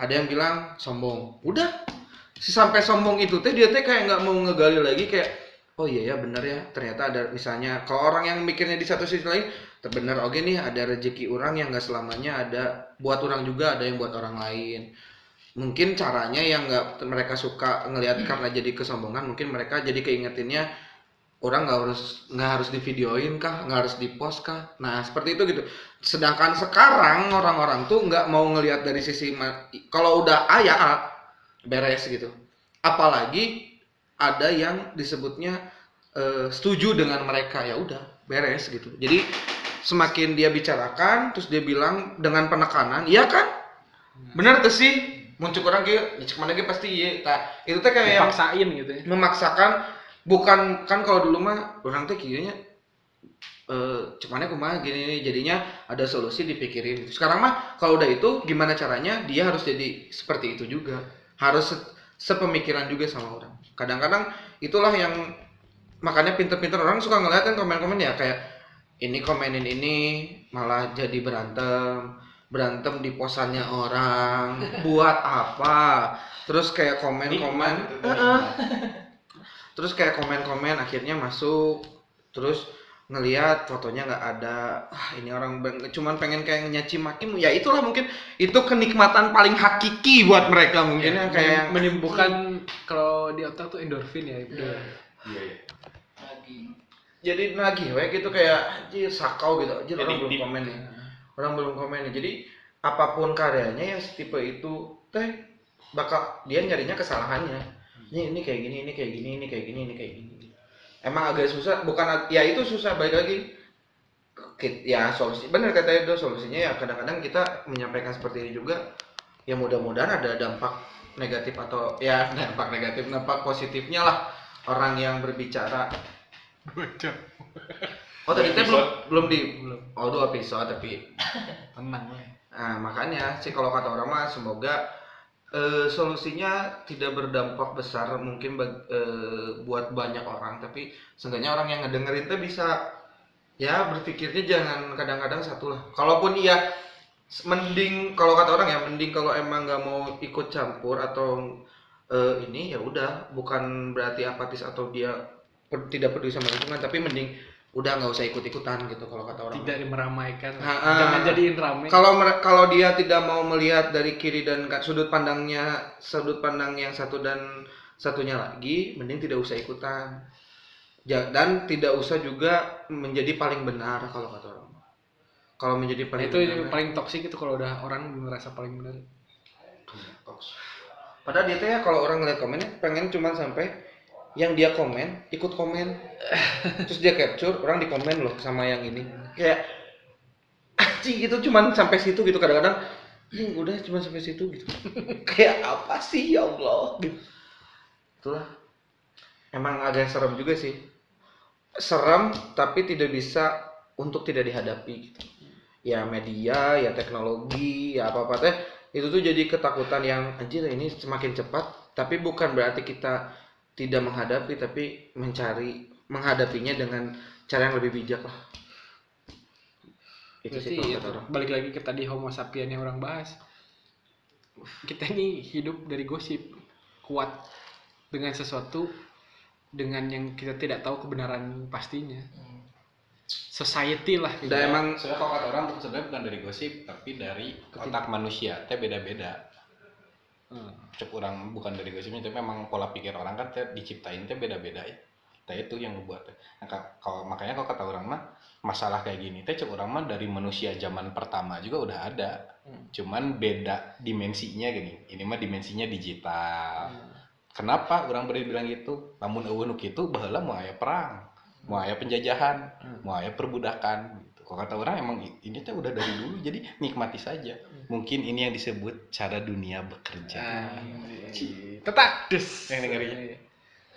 Ada yang bilang sombong. Udah. Si sampai sombong itu teh dia teh kayak nggak mau ngegali lagi kayak oh iya ya bener ya. Ternyata ada misalnya kalau orang yang mikirnya di satu sisi lain terbener oke nih ada rezeki orang yang nggak selamanya ada buat orang juga ada yang buat orang lain mungkin caranya yang nggak mereka suka ngelihat karena jadi kesombongan mungkin mereka jadi keingetinnya orang nggak harus nggak harus divideoin kah? Nggak harus dipost kah? Nah seperti itu gitu. Sedangkan sekarang orang-orang tuh nggak mau ngelihat dari sisi kalau udah A ya A beres gitu. Apalagi ada yang disebutnya eh, setuju dengan mereka ya udah beres gitu. Jadi semakin dia bicarakan terus dia bilang dengan penekanan iya kan? Bener tuh sih muncul orang gitu cek mana ge pasti iya Tah, itu teh kayak yang Paksain gitu ya. memaksakan bukan kan kalau dulu mah orang teh kayaknya eh cumannya kumaha gini jadinya ada solusi dipikirin. Sekarang mah kalau udah itu gimana caranya dia harus jadi seperti itu juga. Harus se- sepemikiran juga sama orang. Kadang-kadang itulah yang makanya pinter-pinter orang suka ngeliat kan komen-komen ya kayak ini komenin ini malah jadi berantem berantem di posannya orang buat apa? Terus kayak komen-komen. Heeh. terus kayak komen-komen akhirnya masuk. Terus ngelihat fotonya nggak ada. Ah ini orang bang- cuman pengen kayak nyaci maki ya itulah mungkin itu kenikmatan paling hakiki buat mereka mungkin yang kayak yang menimbulkan kalau di otak tuh endorfin ya. udah. jadi lagi we gitu kayak anjir sakau gitu. Anjir Jadi orang belum komen nih orang belum komen nih jadi apa pun karyanya yang tipe itu teh bakal dia nyarinya kesalahannya. Ini ini kayak gini ini kayak gini ini kayak gini ini kayak gini. Emang agak susah bukan ya itu susah balik lagi. Ya solusi benar kata Edo solusinya ya kadang-kadang kita menyampaikan seperti ini juga ya mudah-mudahan ada dampak negatif atau ya dampak negatif dampak positifnya lah orang yang berbicara Oh tadi teh belum belum di Belum. oh dua episode tapi Tenang lah. nah makanya sih kalau kata orang mah semoga eh, solusinya tidak berdampak besar mungkin bag- eh, buat banyak orang tapi seenggaknya orang yang ngedengerin teh bisa ya berpikirnya jangan kadang-kadang satu lah kalaupun iya mending kalau kata orang ya mending kalau emang nggak mau ikut campur atau eh, ini ya udah bukan berarti apatis atau dia tidak peduli sama lingkungan tapi mending udah nggak usah ikut-ikutan gitu kalau kata orang Tidak meramaikan. Ha, ha. Jangan jadiin rame. kalau kalau dia tidak mau melihat dari kiri dan sudut pandangnya sudut pandang yang satu dan satunya lagi mending tidak usah ikutan Ja- dan tidak usah juga menjadi paling benar kalau kata orang kalau menjadi Nah, paling itu benar paling toksik itu kalau udah orang merasa paling benar. padahal dia teh ya kalau orang ngeliat komennya pengen cuman sampai yang dia komen ikut komen. Terus dia capture orang di komen loh sama yang ini. Kayak anjing itu cuman sampai situ gitu kadang-kadang. "Anjing, udah cuma sampai situ gitu. Kayak apa sih ya Allah? Gitu. Itulah. Emang agak serem juga sih. Serem tapi tidak bisa untuk tidak dihadapi gitu. Ya media ya teknologi ya apa apa teh. Itu tuh jadi ketakutan yang anjir ini semakin cepat tapi bukan berarti kita tidak menghadapi tapi mencari menghadapinya dengan cara yang lebih bijak lah itu sih Berarti itu, kata orang balik lagi ke tadi homo sapien yang orang bahas kita ini hidup dari gosip kuat dengan sesuatu dengan yang kita tidak tahu kebenaran pastinya society lah gitu. dan emang Sebenarnya kalau kata orang sebenarnya bukan dari gosip, tapi dari otak manusia. Teh beda-beda. Hmm. Cek orang bukan dari gosipnya, tapi memang pola pikir orang kan teh diciptain teh beda-beda ya. Teh itu yang ngebuat teh. Nah, ka- kalau makanya kalau kata orang mah masalah kayak gini teh cek orang mah dari manusia zaman pertama juga udah ada. Cuman beda dimensinya gini. Ini mah dimensinya digital. Kenapa orang beri bilang gitu? Namun eueuh nu kitu baheula mau aya perang, mau aya penjajahan, mau aya perbudakan. Kalau kata orang emang ini teh udah dari dulu jadi nikmati saja. Mungkin ini yang disebut cara dunia bekerja. tetap des Yang dengerin.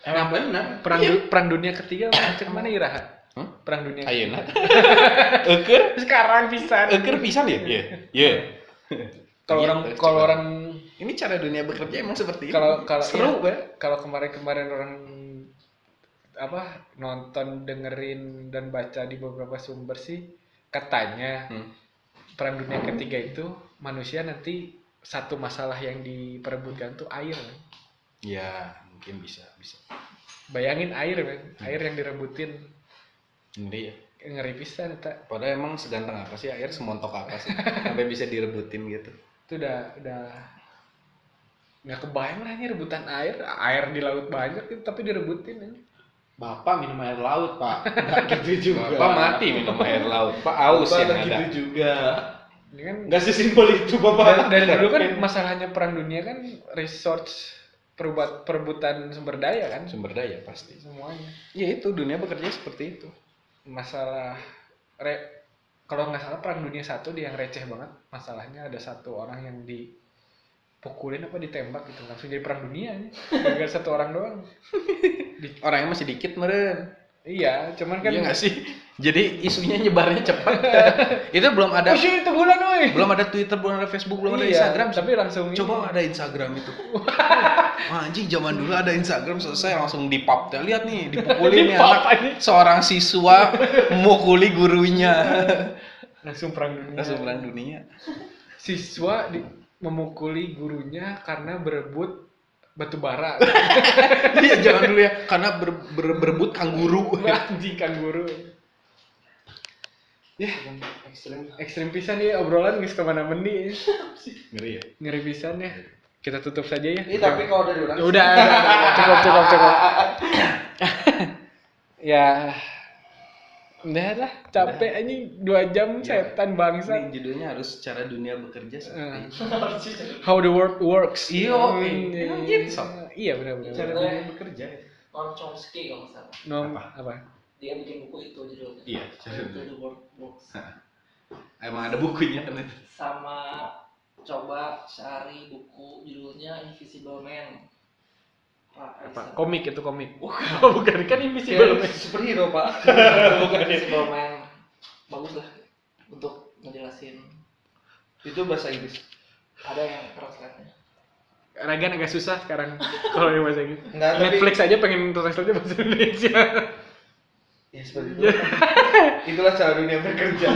emang benar perang du- perang dunia ketiga macam mana iraha Hah? perang dunia Ayeuna. Euker, sekarang bisa euker pisan ya? Iya. Iya. kalau Iya, orang coba. kalau orang Ini cara dunia bekerja emang seperti itu. kalau kalau seru, iya, Pak. kalau kemarin-kemarin orang apa nonton dengerin dan baca di beberapa sumber sih katanya Hmm. perang dunia ketiga itu manusia nanti satu masalah yang diperebutkan tuh air men. Ya, mungkin bisa, bisa. bayangin air men. air yang direbutin Ngeri ya. ngeri pisan eta Padahal emang seganteng apa sih air semontok apa sih sampai bisa direbutin gitu. itu udah udah nggak kebayang lah ini rebutan air air di laut banyak gitu, tapi direbutin ini Bapak minum air laut, Pak. Enggak gitu juga. Bapak mati minum air laut, Pak aus Bapak yang ada. gitu juga. ini kan Enggak sesimpel itu, Bapak. dari, dari dulu kan masalahnya perang dunia kan resource perubat perebutan sumber daya kan Sumber daya pasti. semuanya Ya itu dunia bekerja seperti itu. masalah re kalau nggak salah perang dunia satu dia yang receh banget masalahnya ada satu orang yang dipukulin apa ditembak gitu langsung jadi perang dunia gara satu orang doang Orangnya masih dikit meren. iya cuman kan Iya nggak sih? Jadi isunya nyebarnya cepat. itu belum ada oh itu bulan belum ada Twitter, belum ada Facebook, belum ada Iya, Instagram. tapi langsung ini. Coba ada Instagram itu. Wah, anjing zaman dulu ada Instagram selesai langsung di pop. Lihat nih, dipukulin nih anak seorang siswa memukuli gurunya. langsung perang dunia Langsung perang dunia. siswa di, memukuli gurunya karena berebut batu bara Iya, jangan dulu ya. Karena ber, ber- berebut kangguru. anjing kan guru ya Ekstrim. ekstrim pisan ya obrolan nggak ke mana meni Ngeri ya. ngeri pisan ya kita tutup saja ya ini tapi kalau dari orang udah, udah, udah, cukup, cukup, cukup. ya, udah lah, capek anjing dua jam setan Ini bangsa. judulnya harus cara dunia bekerja seperti itu. How the world works. Iya, Hmm, iya, iya, gitu. iya benar benar. Cara benar. dunia bekerja. Noam Chomsky kalau nggak salah Nom Apa? apa? dia bikin buku itu judulnya Iya, cara How dunia. the world works Emang ada bukunya kan itu. sama coba cari buku judulnya Invisible Man Apa? Komik itu komik. Oh, bukan kan invisible. Man. superhero pak Invisible Man bagus lah untuk ngejelasin itu bahasa Inggris ada yang translate-nya Ragan agak susah sekarang kalau yang bahasa Inggris. Nggak, tapi- Netflix aja pengen translate bahasa Indonesia. ya seperti itu itulah cara dunia bekerja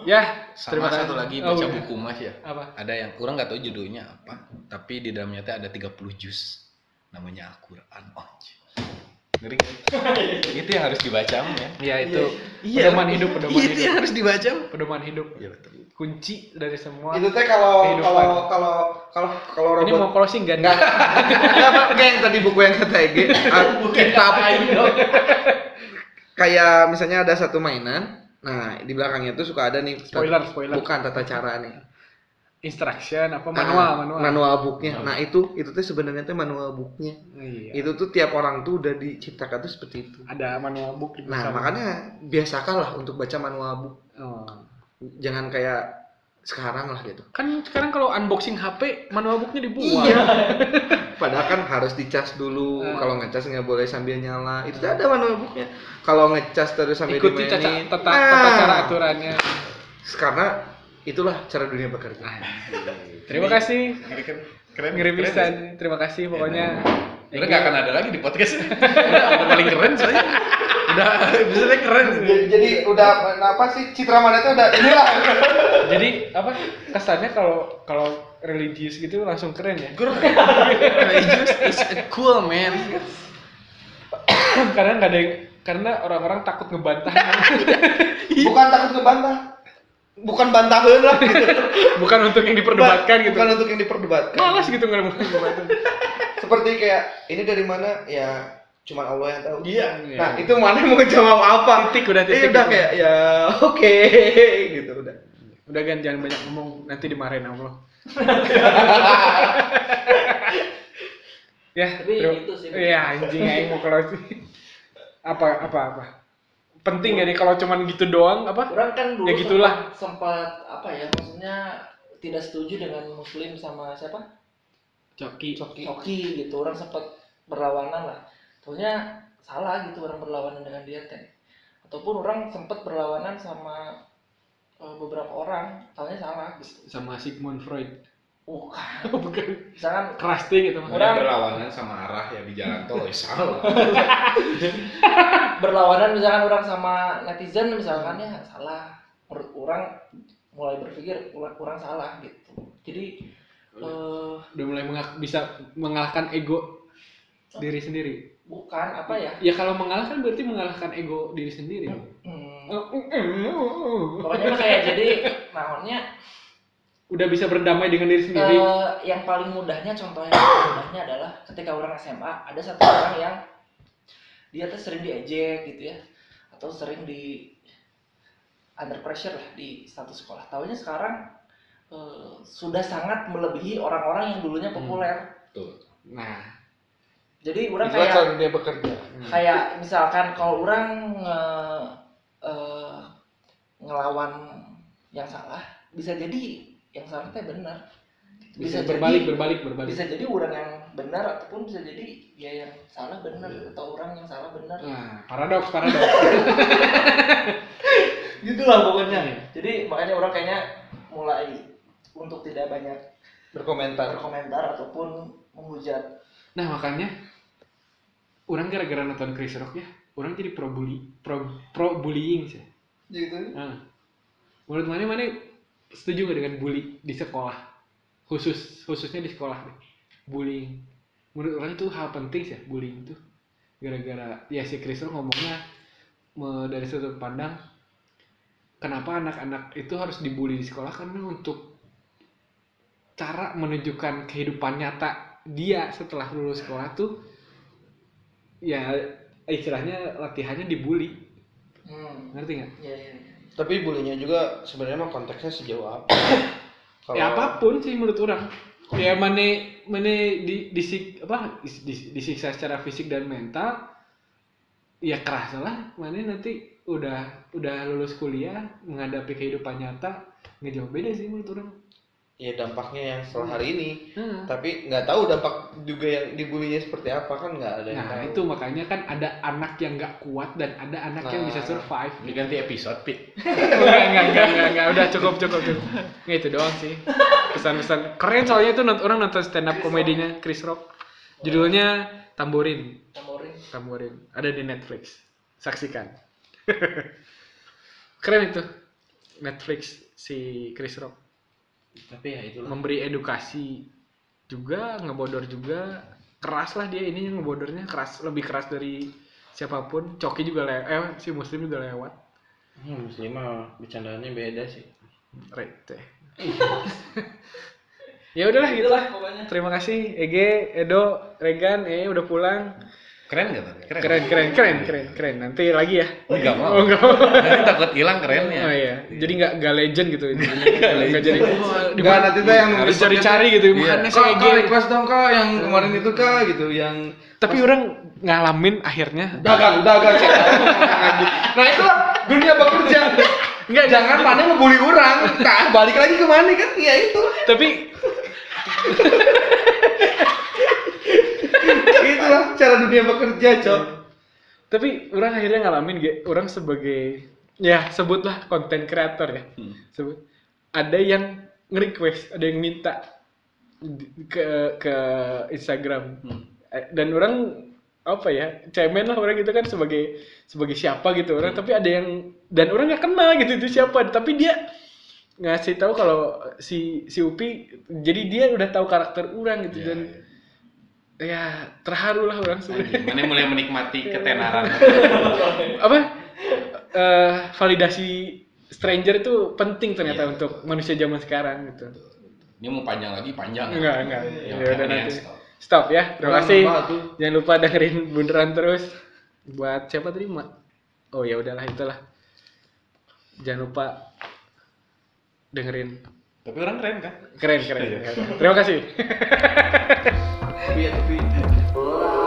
ya, Sama terima satu kasih. lagi Oh, baca udah. buku mas ya. Apa? Ada yang orang nggak tahu judulnya apa, tapi di dalamnya ada 30 juz. Namanya Al-Qur'an. Oh, Ngeri itu yang harus dibaca ya. Ya itu Iya. pedoman hidup, pedoman Itu hidup. yang harus dibaca. Pedoman hidup. Iya betul. Kunci dari semua. itu teh kalau kalau kalau kalau kalau Ini mau closing? Enggak. Enggak, Pak. yang tadi buku yang kata Ege. ah, kitab. Kayak misalnya ada satu mainan. Nah, di belakangnya tuh suka ada nih. Spoiler, spoiler. Bukan tata cara nih. Instruction apa manual, Ah, manual. Manual booknya. Nah, itu itu tuh sebenarnya tuh manual booknya. Iya. Itu tuh tiap orang tuh udah diciptakan tuh seperti itu. Ada manual book Nah, belakang. makanya biasakanlah untuk baca manual book. Oh. Jangan kayak sekarang lah gitu. Kan sekarang kalau unboxing HP, manual booknya dibuang. Iya. Padahal kan harus dicas dulu. Ah. Kalau ngecas nggak boleh sambil nyala. Itu tuh ada manual booknya. Kalau ngecas terus sambil Ikuti dimainin. caca, tata, Nah, tata cara aturannya. Karena itulah cara dunia bekerja terima kasih keren ngeri pisan terima kasih pokoknya Udah nggak akan ada lagi di podcast ini. Udah paling keren soalnya. Udah bisa keren. Jadi, jadi udah apa sih citra mana itu udah inilah. jadi apa kesannya kalau kalau religius gitu langsung keren ya Religious is cool man. karena nggak ada yang karena orang-orang takut ngebantah Bukan takut ngebantah. Bukan bantahan lah gitu. bukan untuk yang diperdebatkan gitu Bukan untuk yang diperdebatkan. malas gitu nggak mau ngebantah Seperti kayak ini dari mana ya cuman Allah yang tahu. Iya. Nah, itu mana mau jawab apa? Titik, udah titik. Eh, udah kayak ya oke gitu udah. udah kan jangan banyak ngomong nanti dimarahin Allah ya Tapi gitu sih. iya anjing aing mau kalau apa apa apa penting jadi kalau cuman gitu doang apa? Orang kan dulu Ya gitulah. sempat, sempat apa ya maksudnya tidak setuju dengan muslim sama siapa? Coki. Coki, Coki gitu orang sempat berlawanan lah. Taunya salah gitu orang berlawanan dengan dia teh. Ataupun orang sempat berlawanan sama eh, beberapa orang taunya salah. Gitu sama Sigmund Freud bukan bukan. Misalkan crusty gitu Orang- berlawanan sama arah ya di jalan tol ya salah. berlawanan misalkan orang sama netizen misalkan ya salah. Menurut orang mulai berpikir orang, orang salah gitu. Jadi eh, udah mulai mengak- bisa mengalahkan ego diri sendiri. Bukan apa ya? Ya kalau mengalahkan berarti mengalahkan ego diri sendiri. Hmm, Oh, mm, mm, mm. pokoknya kayak jadi naonnya udah bisa berdamai dengan diri sendiri? Eh, yang paling mudahnya contoh yang paling mudahnya adalah ketika orang SMA ada satu orang yang dia tuh sering diejek gitu ya atau sering di under pressure lah di status sekolah. Tahunya sekarang eh, sudah sangat melebihi orang-orang yang dulunya populer. Tuh. nah. Jadi orang kayak cara dia bekerja. Kayak misalkan kalau orang nge, eh, ngelawan yang salah bisa jadi yang salah teh benar. Bisa, jadi- berbalik berbalik berbalik. bisa jadi orang yang benar ataupun bisa jadi ya yang salah benar atau orang yang salah benar. Nah paradoks paradoks. Gitulah pokoknya. Jadi makanya orang kayaknya mulai untuk tidak banyak Berkomentar. berkomentar ataupun menghujat. Nah makanya orang gara-gara nonton Chris Rock ya orang jadi pro bully pro pro bullying sih. Gitu. Nah, menurut mana mana setuju nggak dengan bully di sekolah? Khusus khususnya di sekolah deh bullying. Menurut orang itu hal penting sih ya, bullying itu gara-gara ya si Rock ngomongnya me- dari sudut pandang kenapa anak-anak itu harus dibully di sekolah? Karena untuk cara menunjukkan kehidupan nyata dia setelah lulus sekolah tuh ya istilahnya latihannya dibully. Hmm. ngerti nggak ya, ya. Tapi bulinya juga sebenarnya mah konteksnya sejauh apa? ya apa pun sih menurut orang. Ya mana mana di disik apa dis- dis- disiksa secara fisik dan mental ya keras lah. Mana nanti udah udah lulus kuliah menghadapi kehidupan nyata nggak jauh beda sih menurut orang Ya dampaknya yang setelah hari ini. Hmm. Tapi nggak tahu dampak juga yang dibulinya seperti apa kan nggak ada yang nah tahu. itu makanya kan ada anak yang nggak kuat dan ada anak yang Nah. bisa survive Diganti episode, Pik. enggak, enggak, enggak, enggak, enggak, udah cukup, cukup, cukup. Nggak itu doang sih. Pesan-pesan keren soalnya itu nont- orang nonton stand up komedinya Chris Rock. Judulnya Tamborin, Tamborin. Tamborin. Ada di Netflix. Saksikan. keren itu. Netflix si Chris Rock Tapi ya itulah. memberi edukasi juga, ngebodor juga. Keras lah dia ini ngebodornya keras, lebih keras dari siapa pun. Coki juga lewat, eh si Muslim juga lewat. Hmm, muslim mah bercandaannya beda sih. Right teh. ya udahlah gitu lah. pokoknya Terima kasih Ege, Edo, Regan, eh udah pulang. Keren gak tuh? Keren. Keren, keren, keren, keren, keren. Nanti lagi ya. Enggak mau. Oh, enggak mau. Nanti takut hilang kerennya. Oh iya. Jadi nggak nggak legend gitu. Enggak jadi. Enggak nanti tuh yang harus cari-cari gitu. Makanya Kak, saya Ege. request dong kak yang kemarin itu kak gitu yang Tapi orang ngalamin akhirnya. dagang dagang cek. nah itulah dunia bekerja. Enggak, Jangan mana ngebully orang. Nah, balik lagi ke mana kan? Ya itu. Tapi Itulah cara dunia bekerja, Cok. tapi orang akhirnya ngalamin ge orang sebagai ya sebutlah konten kreator ya. Sebut ada yang nge-request ada yang minta ke ke Instagram. Eh, dan orang apa ya cemen lah orang gitu kan sebagai sebagai siapa gitu orang. Tapi ada yang dan orang nggak kenal gitu itu siapa. Tapi dia ngasih tahu kalau si si Upi jadi dia udah tahu karakter orang gitu Iya, dan iya. Ya terharu lah orang sebenarnya mana mulai menikmati ketenaran. Apa? Eh, validasi stranger itu penting ternyata Iya. untuk manusia zaman sekarang gitu. Ini mau panjang lagi panjang. Enggak enggak. Ya, ya udah nanti. stop. stop ya. Terima kasih. jangan lupa dengerin bundaran terus. Buat siapa terima oh ya udahlah itulah. Jangan lupa dengerin tapi orang keren kan? Keren, keren. keren. Terima kasih. tapi ya, tapi.